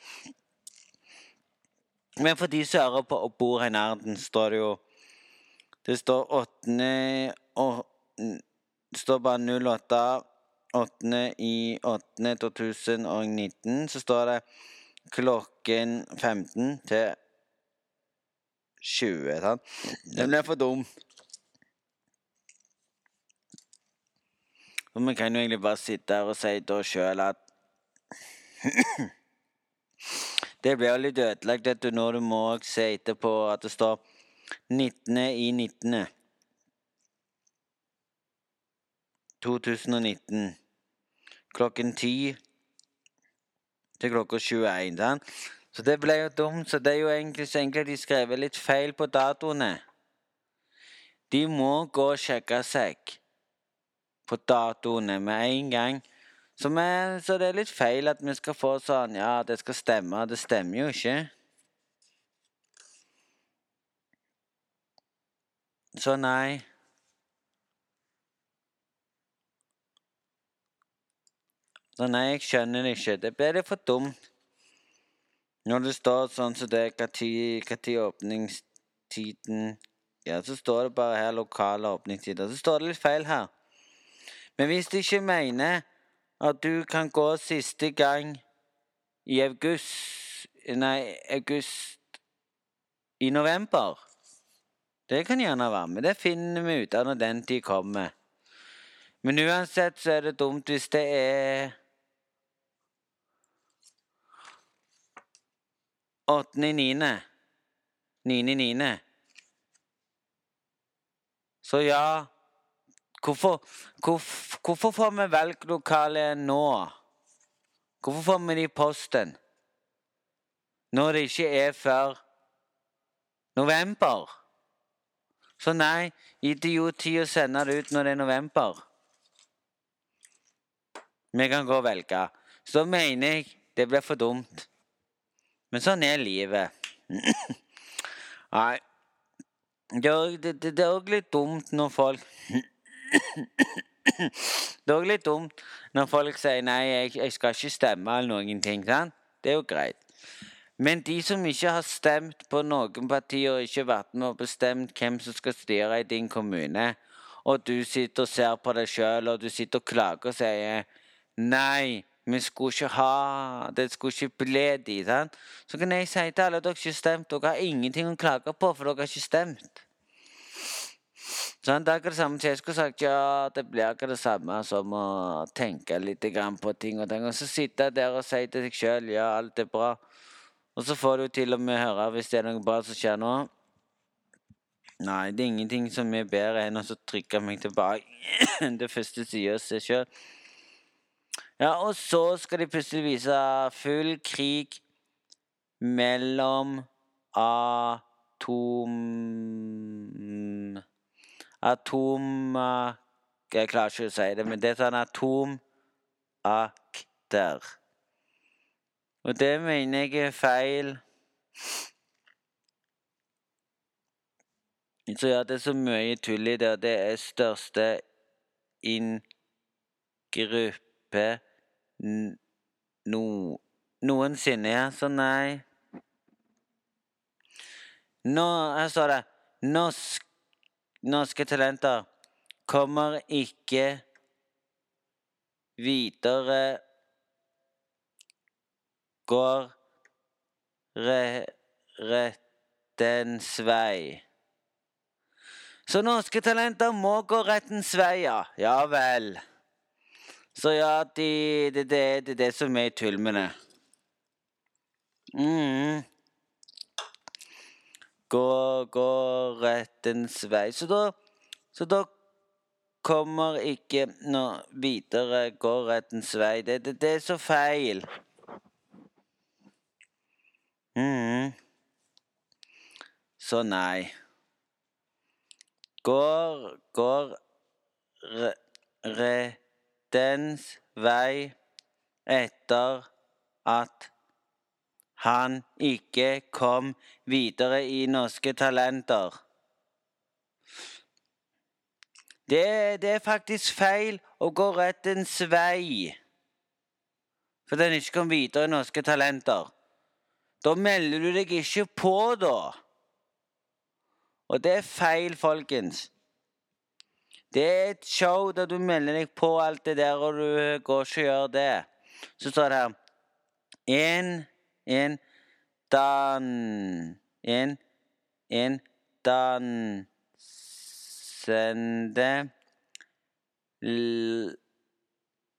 A: Men for de som hører på og bor her i nærheten, står det jo Det står åttende og Det står bare 08 8. i 8. 2019. Så står det klokken 15 til 20. Sant? Den blir for dum. Og vi kan jo egentlig bare sitte her og si da sjøl at Det blir jo litt ødelagt du, når du må se etterpå at det står 19. i 19. 2019. Klokken 10 til klokka 21. Sant? Så det ble jo dumt. Så det er jo egentlig så egentlig de skrev litt feil på datoene. De må gå og sjekke seg på datoene med en gang. Så, vi, så det er litt feil at vi skal få sånn Ja, det skal stemme. Det stemmer jo ikke. Så nei. Så nei, jeg skjønner det ikke. Det blir litt for dumt. Når det står sånn som det, når åpningstiden Ja, så står det bare her lokale åpningstider. Så står det litt feil her. Men hvis du ikke mener at du kan gå siste gang i august Nei, august i november Det kan gjerne være med. Det finner vi ut av når den tid kommer. Men uansett så er det dumt hvis det er Åttende i niende. Niende i niende. Så ja Hvorfor, hvorf- hvorfor får vi valglokale nå? Hvorfor får vi det i posten? Når det ikke er før november? Så nei, idioti å sende det ut når det er november. Vi kan gå og velge. Så mener jeg det blir for dumt. Men sånn er livet. Nei. Det er òg litt dumt når folk Det er òg litt dumt når folk sier 'nei, jeg, jeg skal ikke stemme' eller noen ting. sant? Det er jo greit. Men de som ikke har stemt på noen partier og ikke vært med og bestemt hvem som skal styre i din kommune, og du sitter og ser på deg sjøl, og du sitter og klager og sier 'nei', vi skulle ikke ha Det skulle ikke bli de, sant? Så kan jeg si til alle at dere ikke har stemt. Dere har ingenting å klage på, for dere har ikke stemt. Sånn, det er akkurat det samme som jeg skulle sagt. Ja, det blir akkurat det samme som å tenke litt på ting og ting. Og så sitte der og si til deg sjøl ja, alt er bra. Og så får du til og med høre hvis det er noe bra som skjer nå. Nei, det er ingenting som er bedre enn å trykke meg tilbake det første sida av seg sjøl. Ja, og så skal de plutselig vise full krig mellom atom... Atom... Jeg klarer ikke å si det, men det er sånn atomakter. Og det mener jeg er feil. Så ja, det er så mye tull i det, og det er største inngruppe gruppe no noensinne. Ja, så nei. Nå, her står det Norsk, Norske talenter kommer ikke videre Går re, rettens vei. Så norske talenter må gå rettens vei, ja. Ja vel. Så ja, det er det, det, det, som er tull med det. Mm. Gå, går rettens vei. Så da, så da kommer ikke noe videre Går rettens vei. Det, det, det er så feil. Mm. Så nei. Går, går re, rettens vei etter at han ikke kom videre i Norske Talenter. Det, det er faktisk feil å gå rettens vei. For den ikke kom videre i Norske Talenter. Da melder du deg ikke på, da. Og det er feil, folkens. Det er et show der du melder deg på alt det der, og du går ikke og gjør det. Så står det her En, en, dan En, en, dansende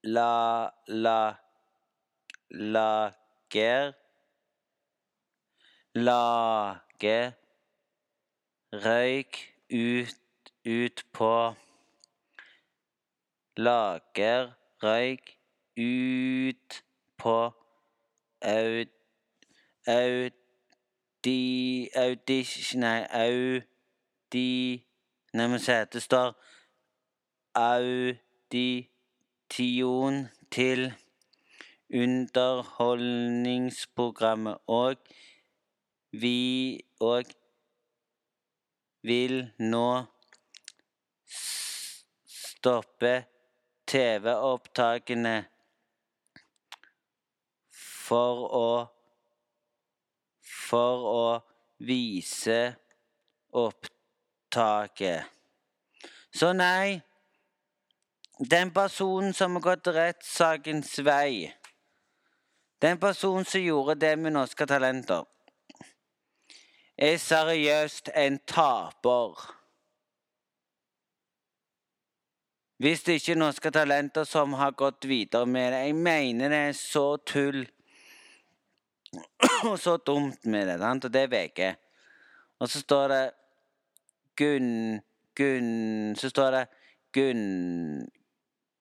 A: La, la, lager Lage røyk ut, ut på Lager røyk ut på au, audi, audition Nei, audi Nei, men se, det står audition til underholdningsprogrammet, og vi og vil nå stoppe TV-opptakene for å for å vise opptaket. Så nei, den personen som har gått rettssakens vei, den personen som gjorde det med Norske Talenter, er seriøst en taper. Hvis det ikke er norske talenter som har gått videre med det. Jeg mener det er så tull og så dumt med det, sant? og det er VG. Og så står det Gunn Gunn Så står det Gunn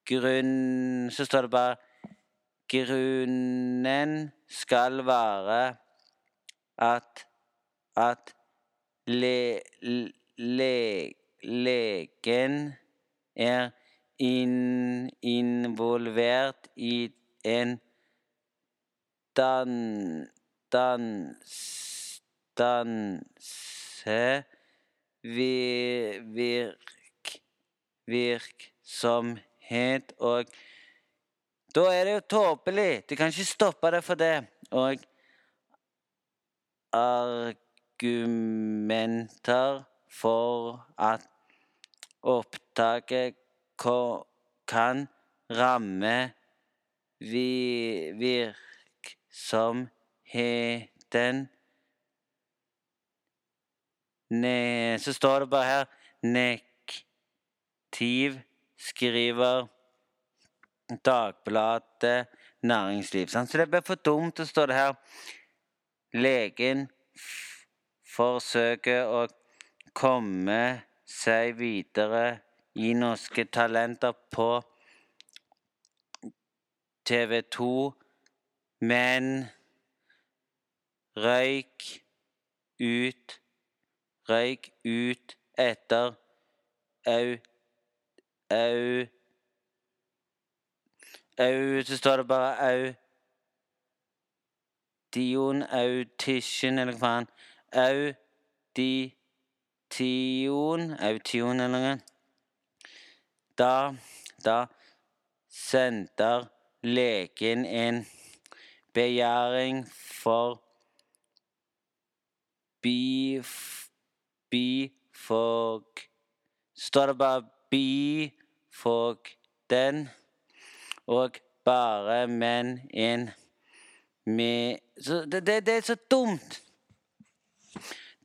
A: Grunn Så står det bare Grunnen skal være at at le, le, legen er in, involvert i en dan, dans, danse vi- virk, virksomhet og Da er det jo tåpelig. Du kan ikke stoppe det for det. Og argumenter for at opptaket kan ramme vi- virksomheten ne, Så står det bare her Nektiv skriver Dagbladet Næringsliv. Så det blir for dumt å stå det her. Legen forsøker å komme seg videre i Norske Talenter på TV 2, men røyk ut Røyk ut etter au au au Så står det bare au Dion Audition, eller hva faen. Audition Audition, eller noe. Da Da sender legen en begjæring for bif, bifog Står det bare bifogden og bare menn inn med det, det, det er så dumt.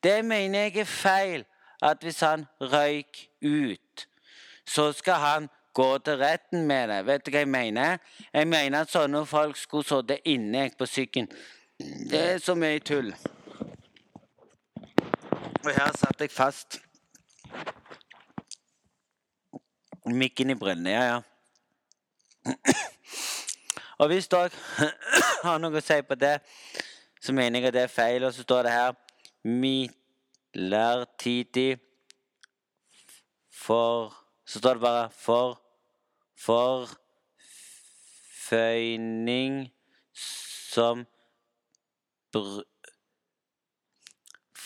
A: Det mener jeg er feil. At hvis han røyk ut, så skal han gå til retten med det. Vet du hva jeg mener? Jeg mener at sånne folk skulle sittet inne på sykkelen. Det er så mye tull. Og her satt jeg fast. Mikken i brillene, ja, ja. Og hvis dere har noe å si på det, så mener jeg at det er feil. Og så står det her midlertidig for Så står det bare for forføyning som br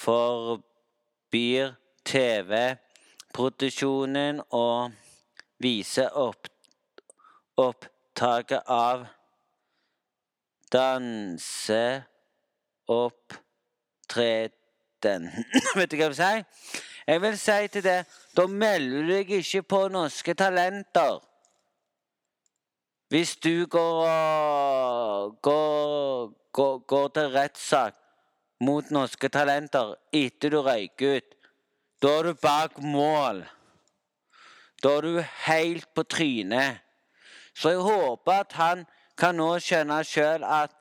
A: forbyr TV-produksjonen å vise opp opptaket av danseopptreden. Vet du hva jeg vil si? Jeg vil si til det Da melder du deg ikke på Norske Talenter. Hvis du går, går, går, går til rettssak mot Norske Talenter etter du røyker ut, da er du bak mål. Da er du helt på trynet. Så jeg håper at han kan nå skjønne sjøl at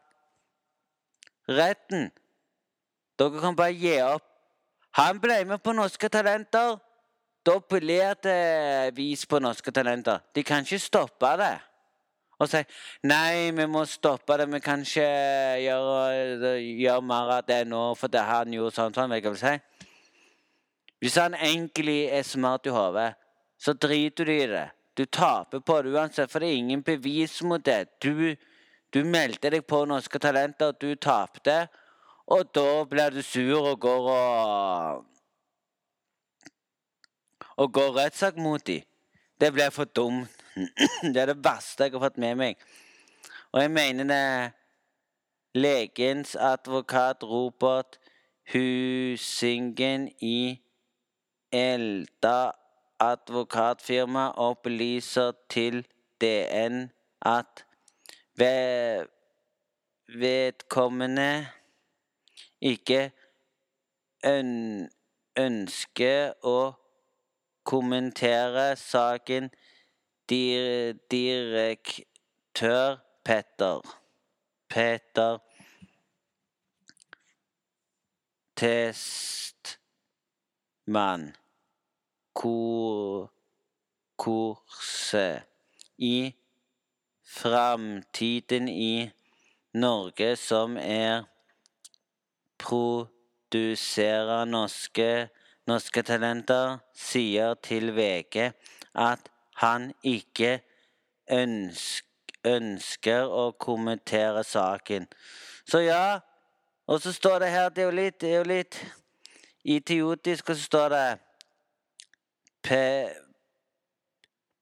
A: retten Dere kan bare gi opp. Han ble med på Norske Talenter. Da blir det vis på Norske Talenter. De kan ikke stoppe det. Og sier nei, vi må stoppe det, vi kan ikke gjøre, gjøre mer av det nå, for det han gjorde sånn sånn. vil Jeg vil si. Hvis han egentlig er smart i hodet, så driter du i det. Du taper på det uansett, for det er ingen bevis mot det. Du, du meldte deg på Norske Talenter, du tapte, og da blir du sur og går og Og går rettssak mot dem. Det blir for dumt. Det er det verste jeg har fått med meg. Og jeg mener det Legens advokat Robert Husingen i Elda advokatfirma opplyser til DN at ved vedkommende ikke ønsker å kommentere saken dir direktør Petter. Peter Testmann. Kor kurset i framtiden i Norge som er produserer norske, norske talenter, sier til VG at han ikke ønsker å kommentere saken. Så ja, og så står det her Det er jo litt, det er jo litt idiotisk, og så står det Pe,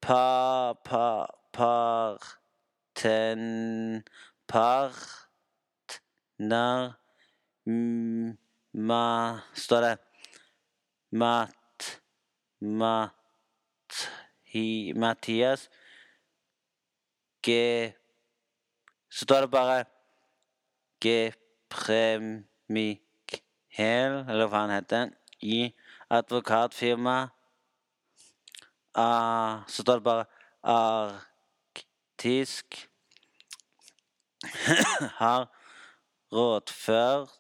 A: pa, pa, parten, partner m- ma, Står det Mat, mat, hi, Mathias G Så står det bare Gepremikkel, eller hva han heter, i advokatfirma uh, så står det bare arktisk har rådført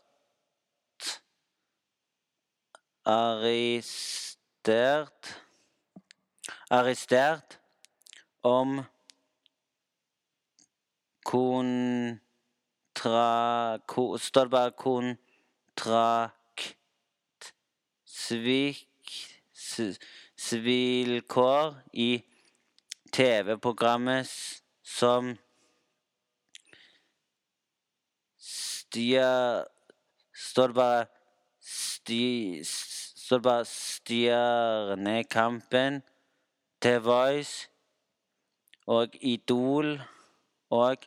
A: arrestert arrestert om kontra ko, Står det bare kontrakt svik s- i TV-programmet som Stia Står det bare sti, Står det bare Stjernekampen, The Voice og Idol og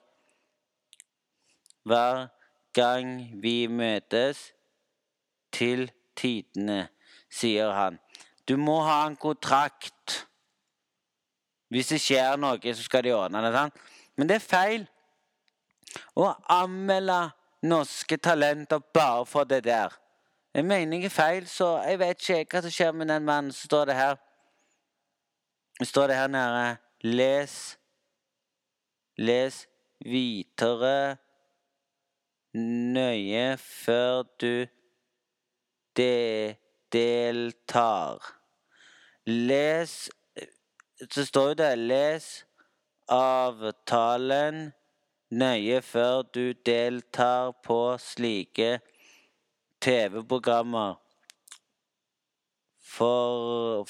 A: hver gang vi møtes til tidene, sier han. Du må ha en kontrakt. Hvis det skjer noe, så skal de ordne det. sant? Men det er feil å anmelde norske talenter bare for det der. Jeg mener er feil, så jeg vet ikke hva som skjer med den mannen. som står det her står det her nede Les Les videre nøye før du de deltar. Les Så står det Les avtalen nøye før du deltar på slike TV-programmer. For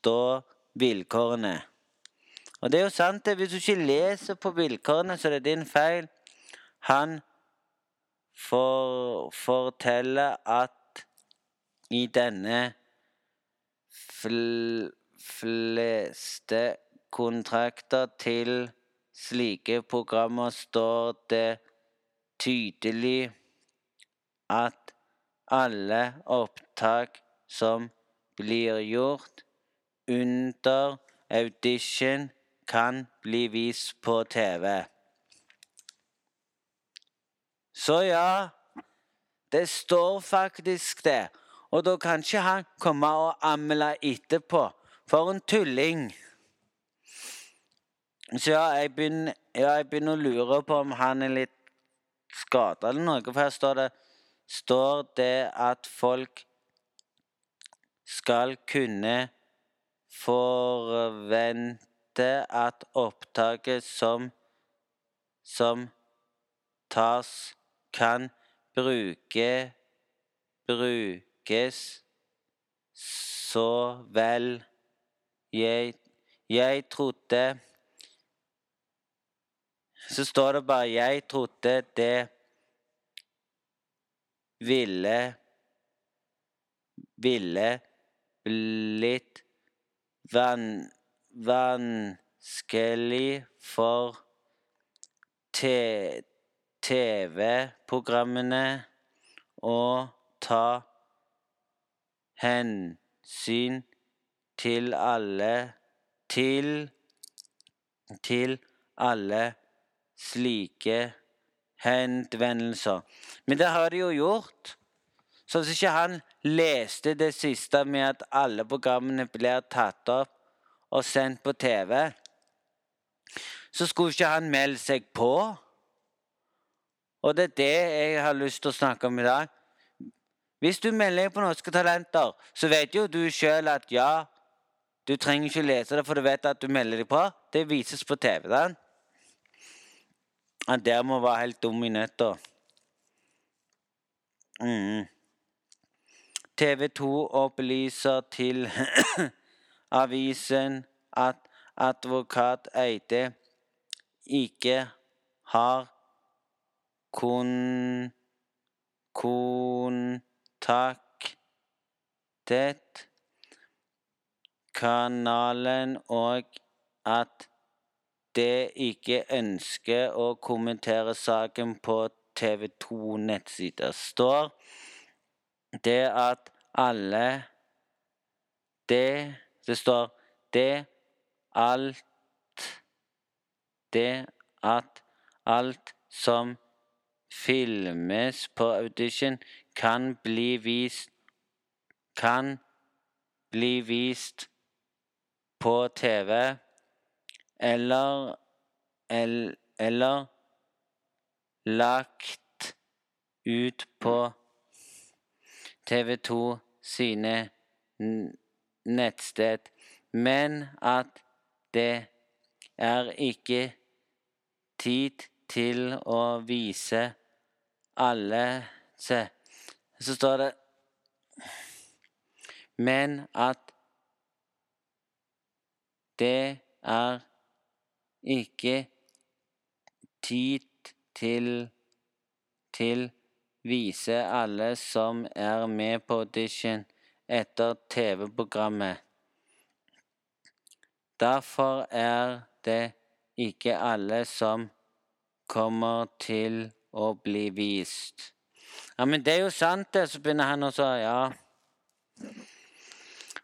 A: forstå vilkårene. Og det er jo sant, det. Hvis du ikke leser på vilkårene, så er det din feil. Han for, forteller at i denne fl, fleste kontrakter til slike programmer står det tydelig at alle opptak som blir gjort under audition, kan bli vist på TV. Så ja, det står faktisk det. Og da kan ikke han komme og amle etterpå. For en tulling. Så ja, jeg begynner, ja, jeg begynner å lure på om han er litt skada eller noe. For her står det, står det at folk skal kunne forvente at opptaket som, som tas, kan bruke, brukes så vel. Jeg, jeg trodde Så står det bare 'Jeg trodde det ville ville blitt van, vanskelig for TV-programmene å ta hensyn til alle til til alle slike henvendelser. Men det har de jo gjort. Sånn at ikke han leste det siste med at alle programmene blir tatt opp og sendt på TV, så skulle ikke han melde seg på. Og det er det jeg har lyst til å snakke om i dag. Hvis du melder deg på Norske Talenter, så vet jo du sjøl at ja, du trenger ikke lese det, for du vet at du melder deg på. Det vises på TV. da. Han der må være helt dum i nøtta. Mm. TV 2 opplyser til avisen at advokat Eide ikke har kon kontaktet kanalen, og at det ikke ønsker å kommentere saken på TV 2-nettsider. Står det at alle Det Det står det alt Det at alt som filmes på audition, kan bli vist Kan bli vist på TV eller el, eller lagt ut på TV 2 sine nettsted, men at det er ikke tid til å vise alle Se, så står det Men at det er ikke tid til til vise alle som er med på audition etter TV-programmet. Derfor er det ikke alle som kommer til å bli vist. Ja, men det er jo sant, det. Så begynner han å si ja.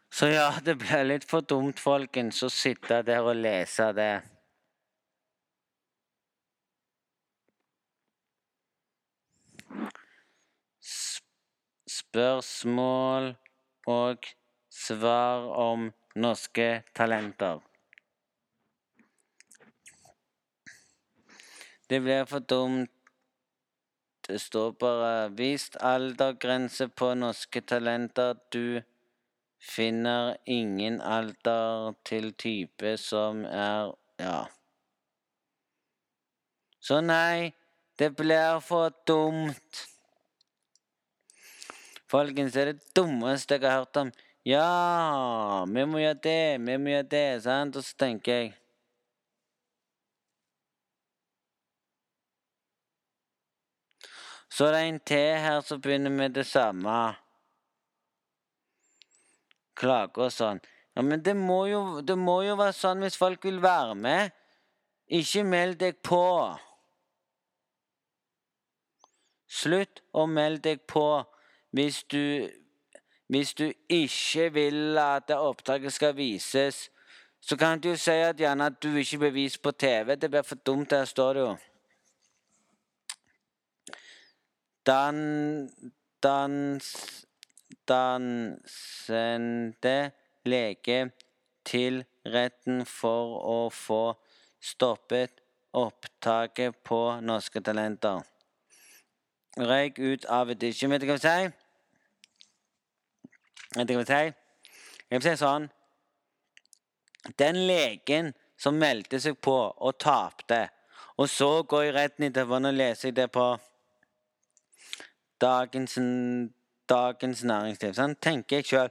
A: Så ja, det blir litt for dumt, folkens, å sitte der og lese det. Spørsmål og svar om norske talenter. Det blir for dumt. Det står bare 'vist aldergrense på norske talenter'. Du finner ingen alder til type som er Ja. Så nei, det blir for dumt. Folkens, det er det dummeste jeg har hørt om. Ja, vi må gjøre det, vi må gjøre det, sant? Og så tenker jeg Så det er en til her som begynner med det samme. Klager og sånn. Ja, men det må, jo, det må jo være sånn hvis folk vil være med. Ikke meld deg på. Slutt å melde deg på hvis du Hvis du ikke vil at opptaket skal vises. Så kan du jo si at gjerne at du ikke blir vist på TV. Det blir for dumt. Der står det jo. Dan, dans, dansende lege til retten for å få stoppet opptaket på Norske Talenter. Røyk ut av dusjen. Vet du hva jeg vil si? Vet du hva jeg vil si? Jeg vil si sånn Den legen som meldte seg på og tapte, og så går i retten etterpå, og leser det på Dagens, dagens Næringsliv. Sånn tenker jeg sjøl.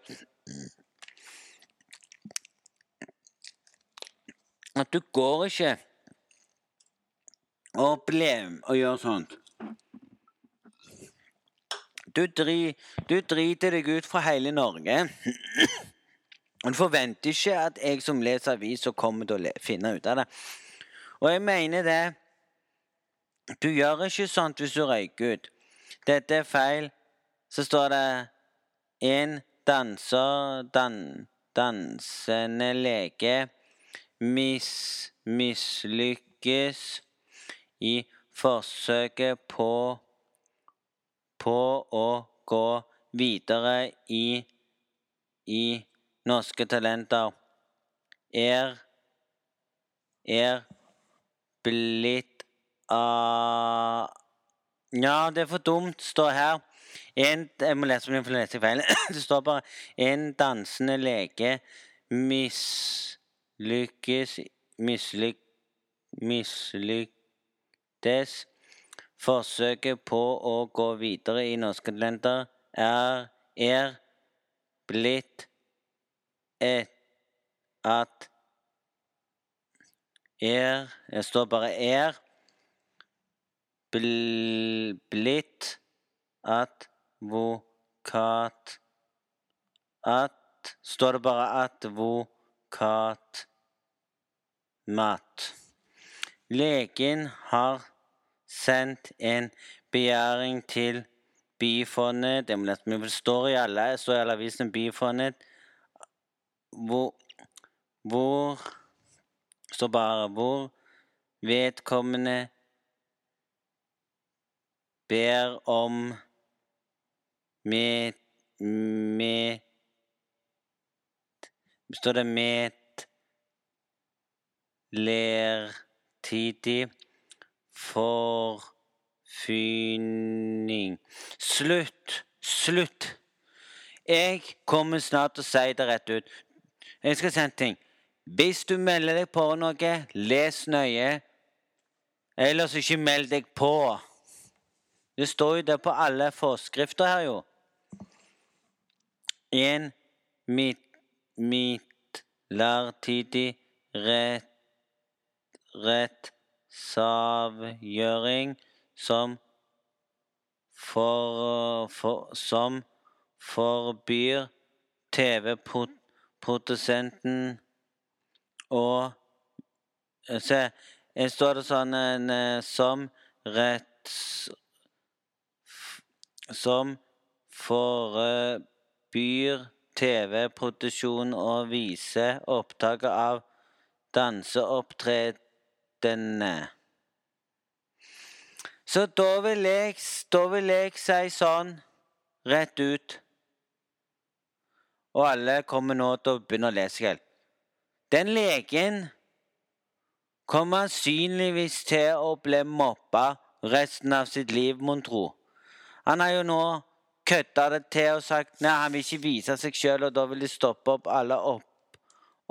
A: At du går ikke og opplever og gjør sånt. Du, dri, du driter deg ut fra hele Norge. Du forventer ikke at jeg som leser aviser, kommer til å finne ut av det. Og jeg mener det Du gjør ikke sånt hvis du røyker ut. Dette er feil. Så står det En danser dan, Dansende lege mis, mislykkes i forsøket på på å gå videre i i Norske Talenter er er blitt av Ja, det er for dumt, står her. En, jeg må lese for lese feil. Det står bare 'En dansende lege mislykkes mislyk, mislyktes Forsøket på å gå videre i Norske Talenter er, er blitt et at er Det står bare 'er' bl, blitt advokat At Står det bare advokat mat. Legen har sendt en begjæring til Bifondet Det må nesten mye, står i alle, står i alle avisene Bifondet hvor, hvor står bare hvor vedkommende ber om med med Står det medlertidig forfyning Slutt! Slutt! Jeg kommer snart til å si det rett ut. Jeg skal si en ting. Hvis du melder deg på noe, les nøye. Ellers ikke meld deg på. Det står jo det på alle forskrifter her, jo. En midt, midlertidig rett, rettsavgjøring som for, for, som forbyr TV-produsenten å Se, jeg står det sånn en, eh, som retts... Som forbyr TV-produksjon og viser opptak av danseopptredene. Så da vil jeg, da vil jeg si sånn rett ut Og alle kommer nå til å begynne å lese helt. Den legen kommer sannsynligvis til å bli mobba resten av sitt liv, mon tro. Han har jo nå kødda det til og sagt nei, han vil ikke vise seg sjøl, og da vil de stoppe opp alle opp,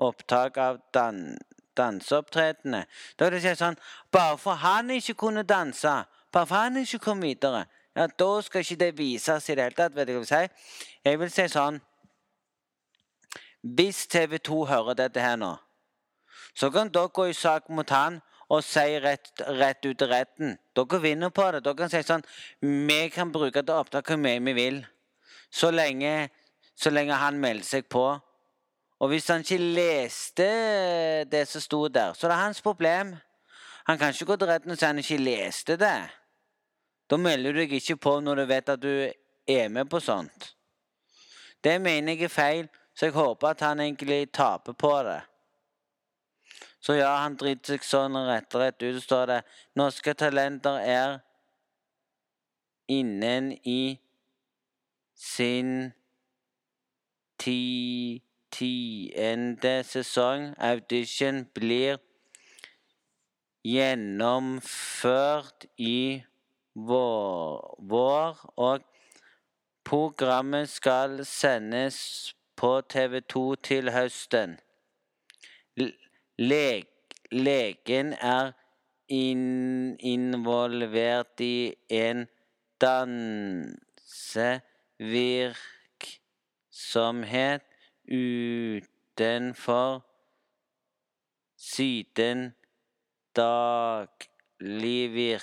A: opptak av dan, danseopptredenene. Da vil de si sånn Bare for han ikke kunne danse, bare for han ikke kom videre, ja, da skal ikke det vises i det hele tatt. Vet du hva jeg vil si? Jeg vil si sånn Hvis TV 2 hører dette her nå, så kan dere gå i sak mot han og si rett, rett ut retten. Dere vinner på det. Dere kan si sånn Vi kan bruke det opptaket hvor mye vi vil, så lenge, så lenge han melder seg på. Og hvis han ikke leste det som sto der, så det er hans problem. Han kan ikke gå til retten og si han ikke leste det. Da melder du deg ikke på når du vet at du er med på sånt. Det mener jeg er feil, så jeg håper at han egentlig taper på det. Så ja, han driter seg sånn rett og rett ut. Står det norske talenter er innen i sin ti, tiende sesong. Audition blir gjennomført i vår, og programmet skal sendes på TV2 til høsten. Le legen er in involvert i en dansevirksomhet utenfor siden daglig, vir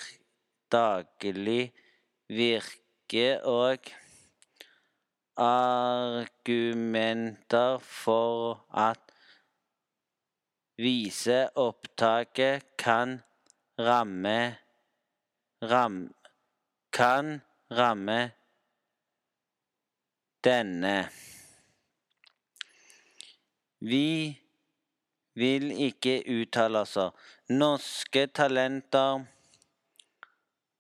A: daglig virke og argumenter for at viseopptaket kan ramme ram, kan ramme denne. Vi vil ikke uttale oss. Norske talenter,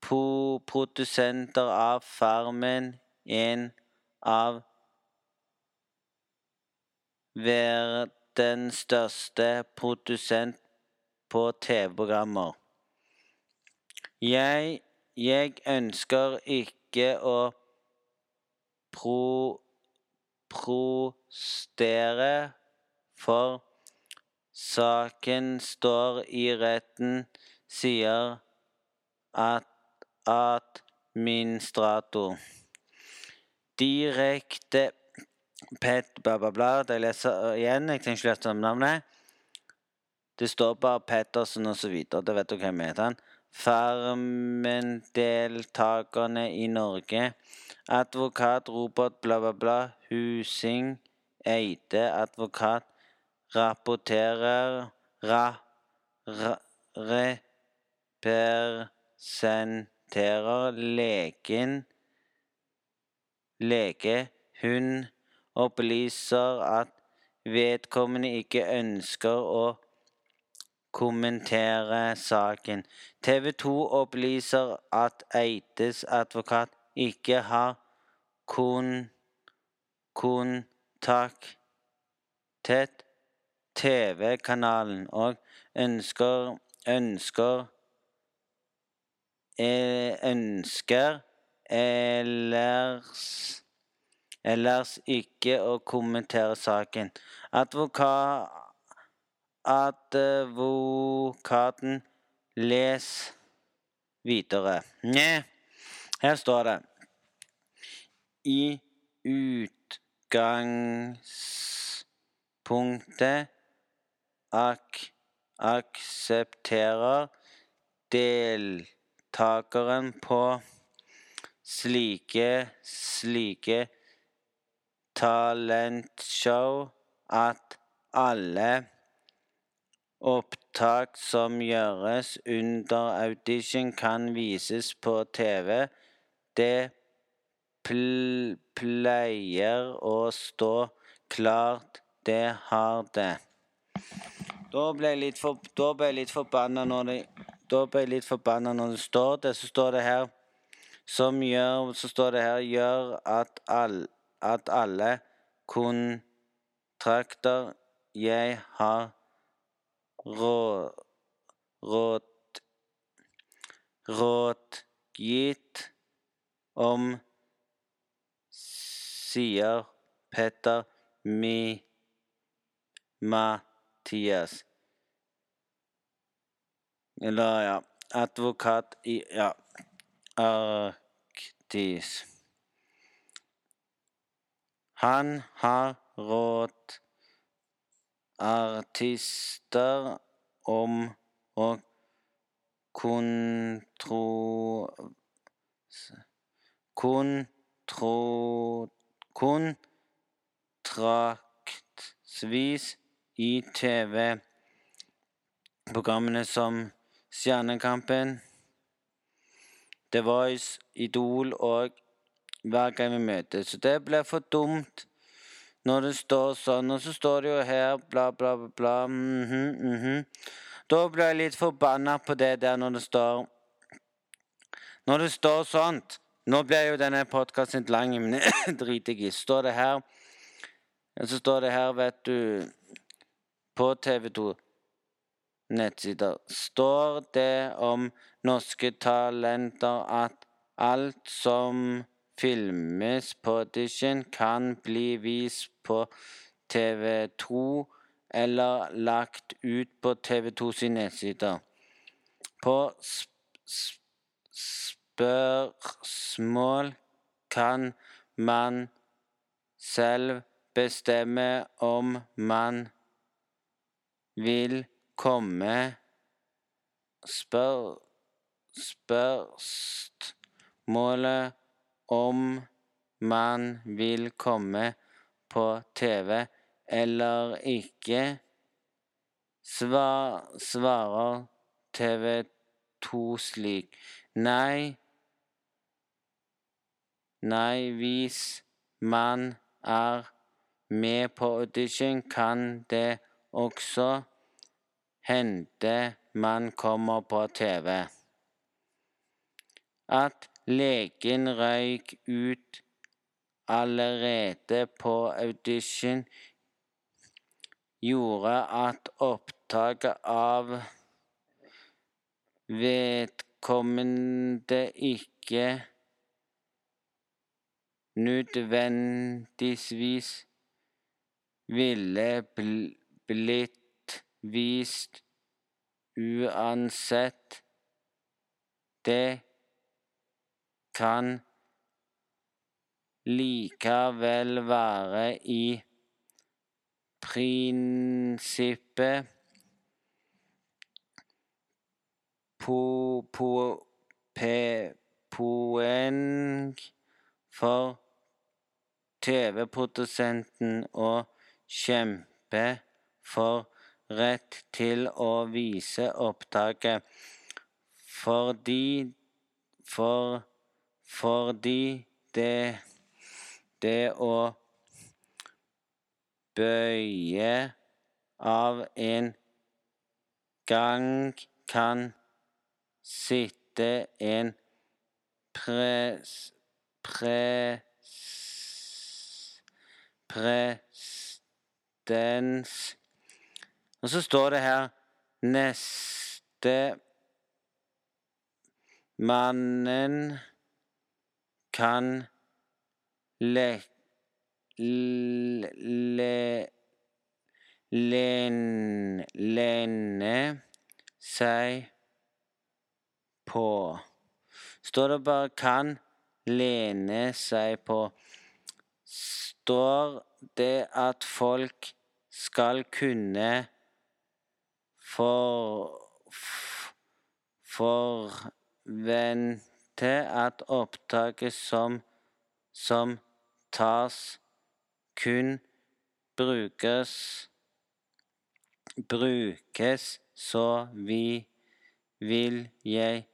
A: po produsenter av Farmen, en av verdens største produsent på TV-programmer. Jeg, jeg ønsker ikke å pro, prostere, for saken står i retten, sier at administrator. Direkte Pet bla, bla, bla. Jeg leser igjen. Jeg trenger ikke lese om navnet. Det står bare Pettersen videre. Det vet dere hvem heter. han. Farmen-deltakerne i Norge. Advokat Robert bla, bla, bla. Husing Eide. Advokat rapporterer ra, ra, representerer legen lege. Hun opplyser at vedkommende ikke ønsker å kommentere saken. TV 2 opplyser at Eides advokat ikke har kon kontaktet TV-kanalen og ønsker ønsker eh, ønsker ellers ellers ikke å kommentere saken. Advoka, advokaten les videre. Nja, her står det I utgangspunktet ak aksepterer deltakeren på slike slike talentshow at alle opptak som gjøres under audition, kan vises på TV. Det pl pleier å stå klart det har det. Da ble jeg litt, for, litt forbanna når det Da ble jeg litt forbanna når det står det. Så står det her Som gjør Så står det her Gjør at, all, at alle kontrakter jeg har råd råd, rådgitt om, sier Petter Mi Mathias. Eller, ja Advokat i Ja, Arktis. Han har råd artister om å kontro... Kontro... Kontraktsvis i TV-programmene som Stjernekampen, The Voice, Idol og Hver gang vi møtes. Så det blir for dumt når det står sånn. Og så står det jo her bla, bla, bla, bla. mhm, mhm. Da blir jeg litt forbanna på det der når det står Når det står sånt Nå blir jo denne podkasten lang, men driter jeg i. Står det her Så står det her, vet du På TV2 nettsider står det om norske talenter at alt som filmes på audition, kan bli vist på TV2 eller lagt ut på TV2 sine nettsider. På sp sp spørsmål kan man selv bestemme om man vil komme Spør spørsmålet om man vil komme på TV eller ikke, svar, svarer TV 2 slik. Nei. Nei, hvis man er med på audition, kan det også hende man kommer på TV. At legen røyk ut allerede på audition, gjorde at opptaket av vedkommende ikke nødvendigvis ville bl blitt vist uansett. Det kan likevel være i prinsippet po, po, pe, poeng for TV-produsenten å kjempe for rett til å vise opptaket. Fordi for, fordi det det å bøye av en gang kan sitte en pres, pres, presedens Og så står det her Neste mannen kan le, le, len, lene seg på. Står det bare 'kan lene seg på', står det at folk skal kunne for, forvente at opptaket som, som tas, kun brukes brukes, så vi vil jeg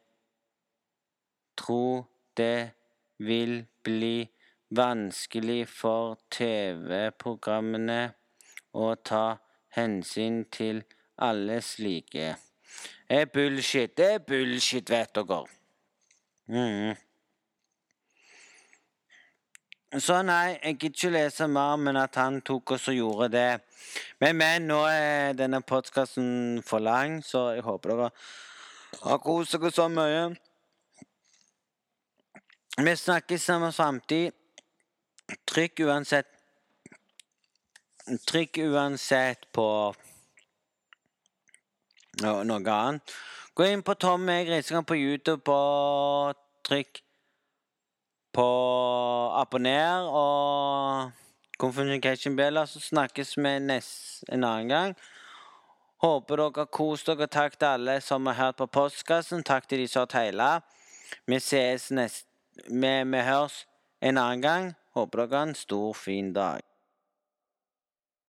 A: tro det vil bli vanskelig for TV-programmene å ta hensyn til alle slike. Det er bullshit. Det er bullshit, vet dere. Mm. Så nei, jeg gidder ikke lese mer, men at han tok oss og gjorde det. Men, men nå er denne podkasten for lang, så jeg håper dere har kost dere så mye. Vi snakkes samme framtid. Trykk uansett Trykk uansett på no, noe annet. Gå inn på Tom E. Grisegang på YouTube og trykk på abonner og Communication Bella, så snakkes vi nest, en annen gang. Håper dere har kost dere. Takk til alle som har hørt på postkassen. Takk til de som har teila. Vi ses neste vi, vi høres en annen gang. Håper dere har en stor, fin dag.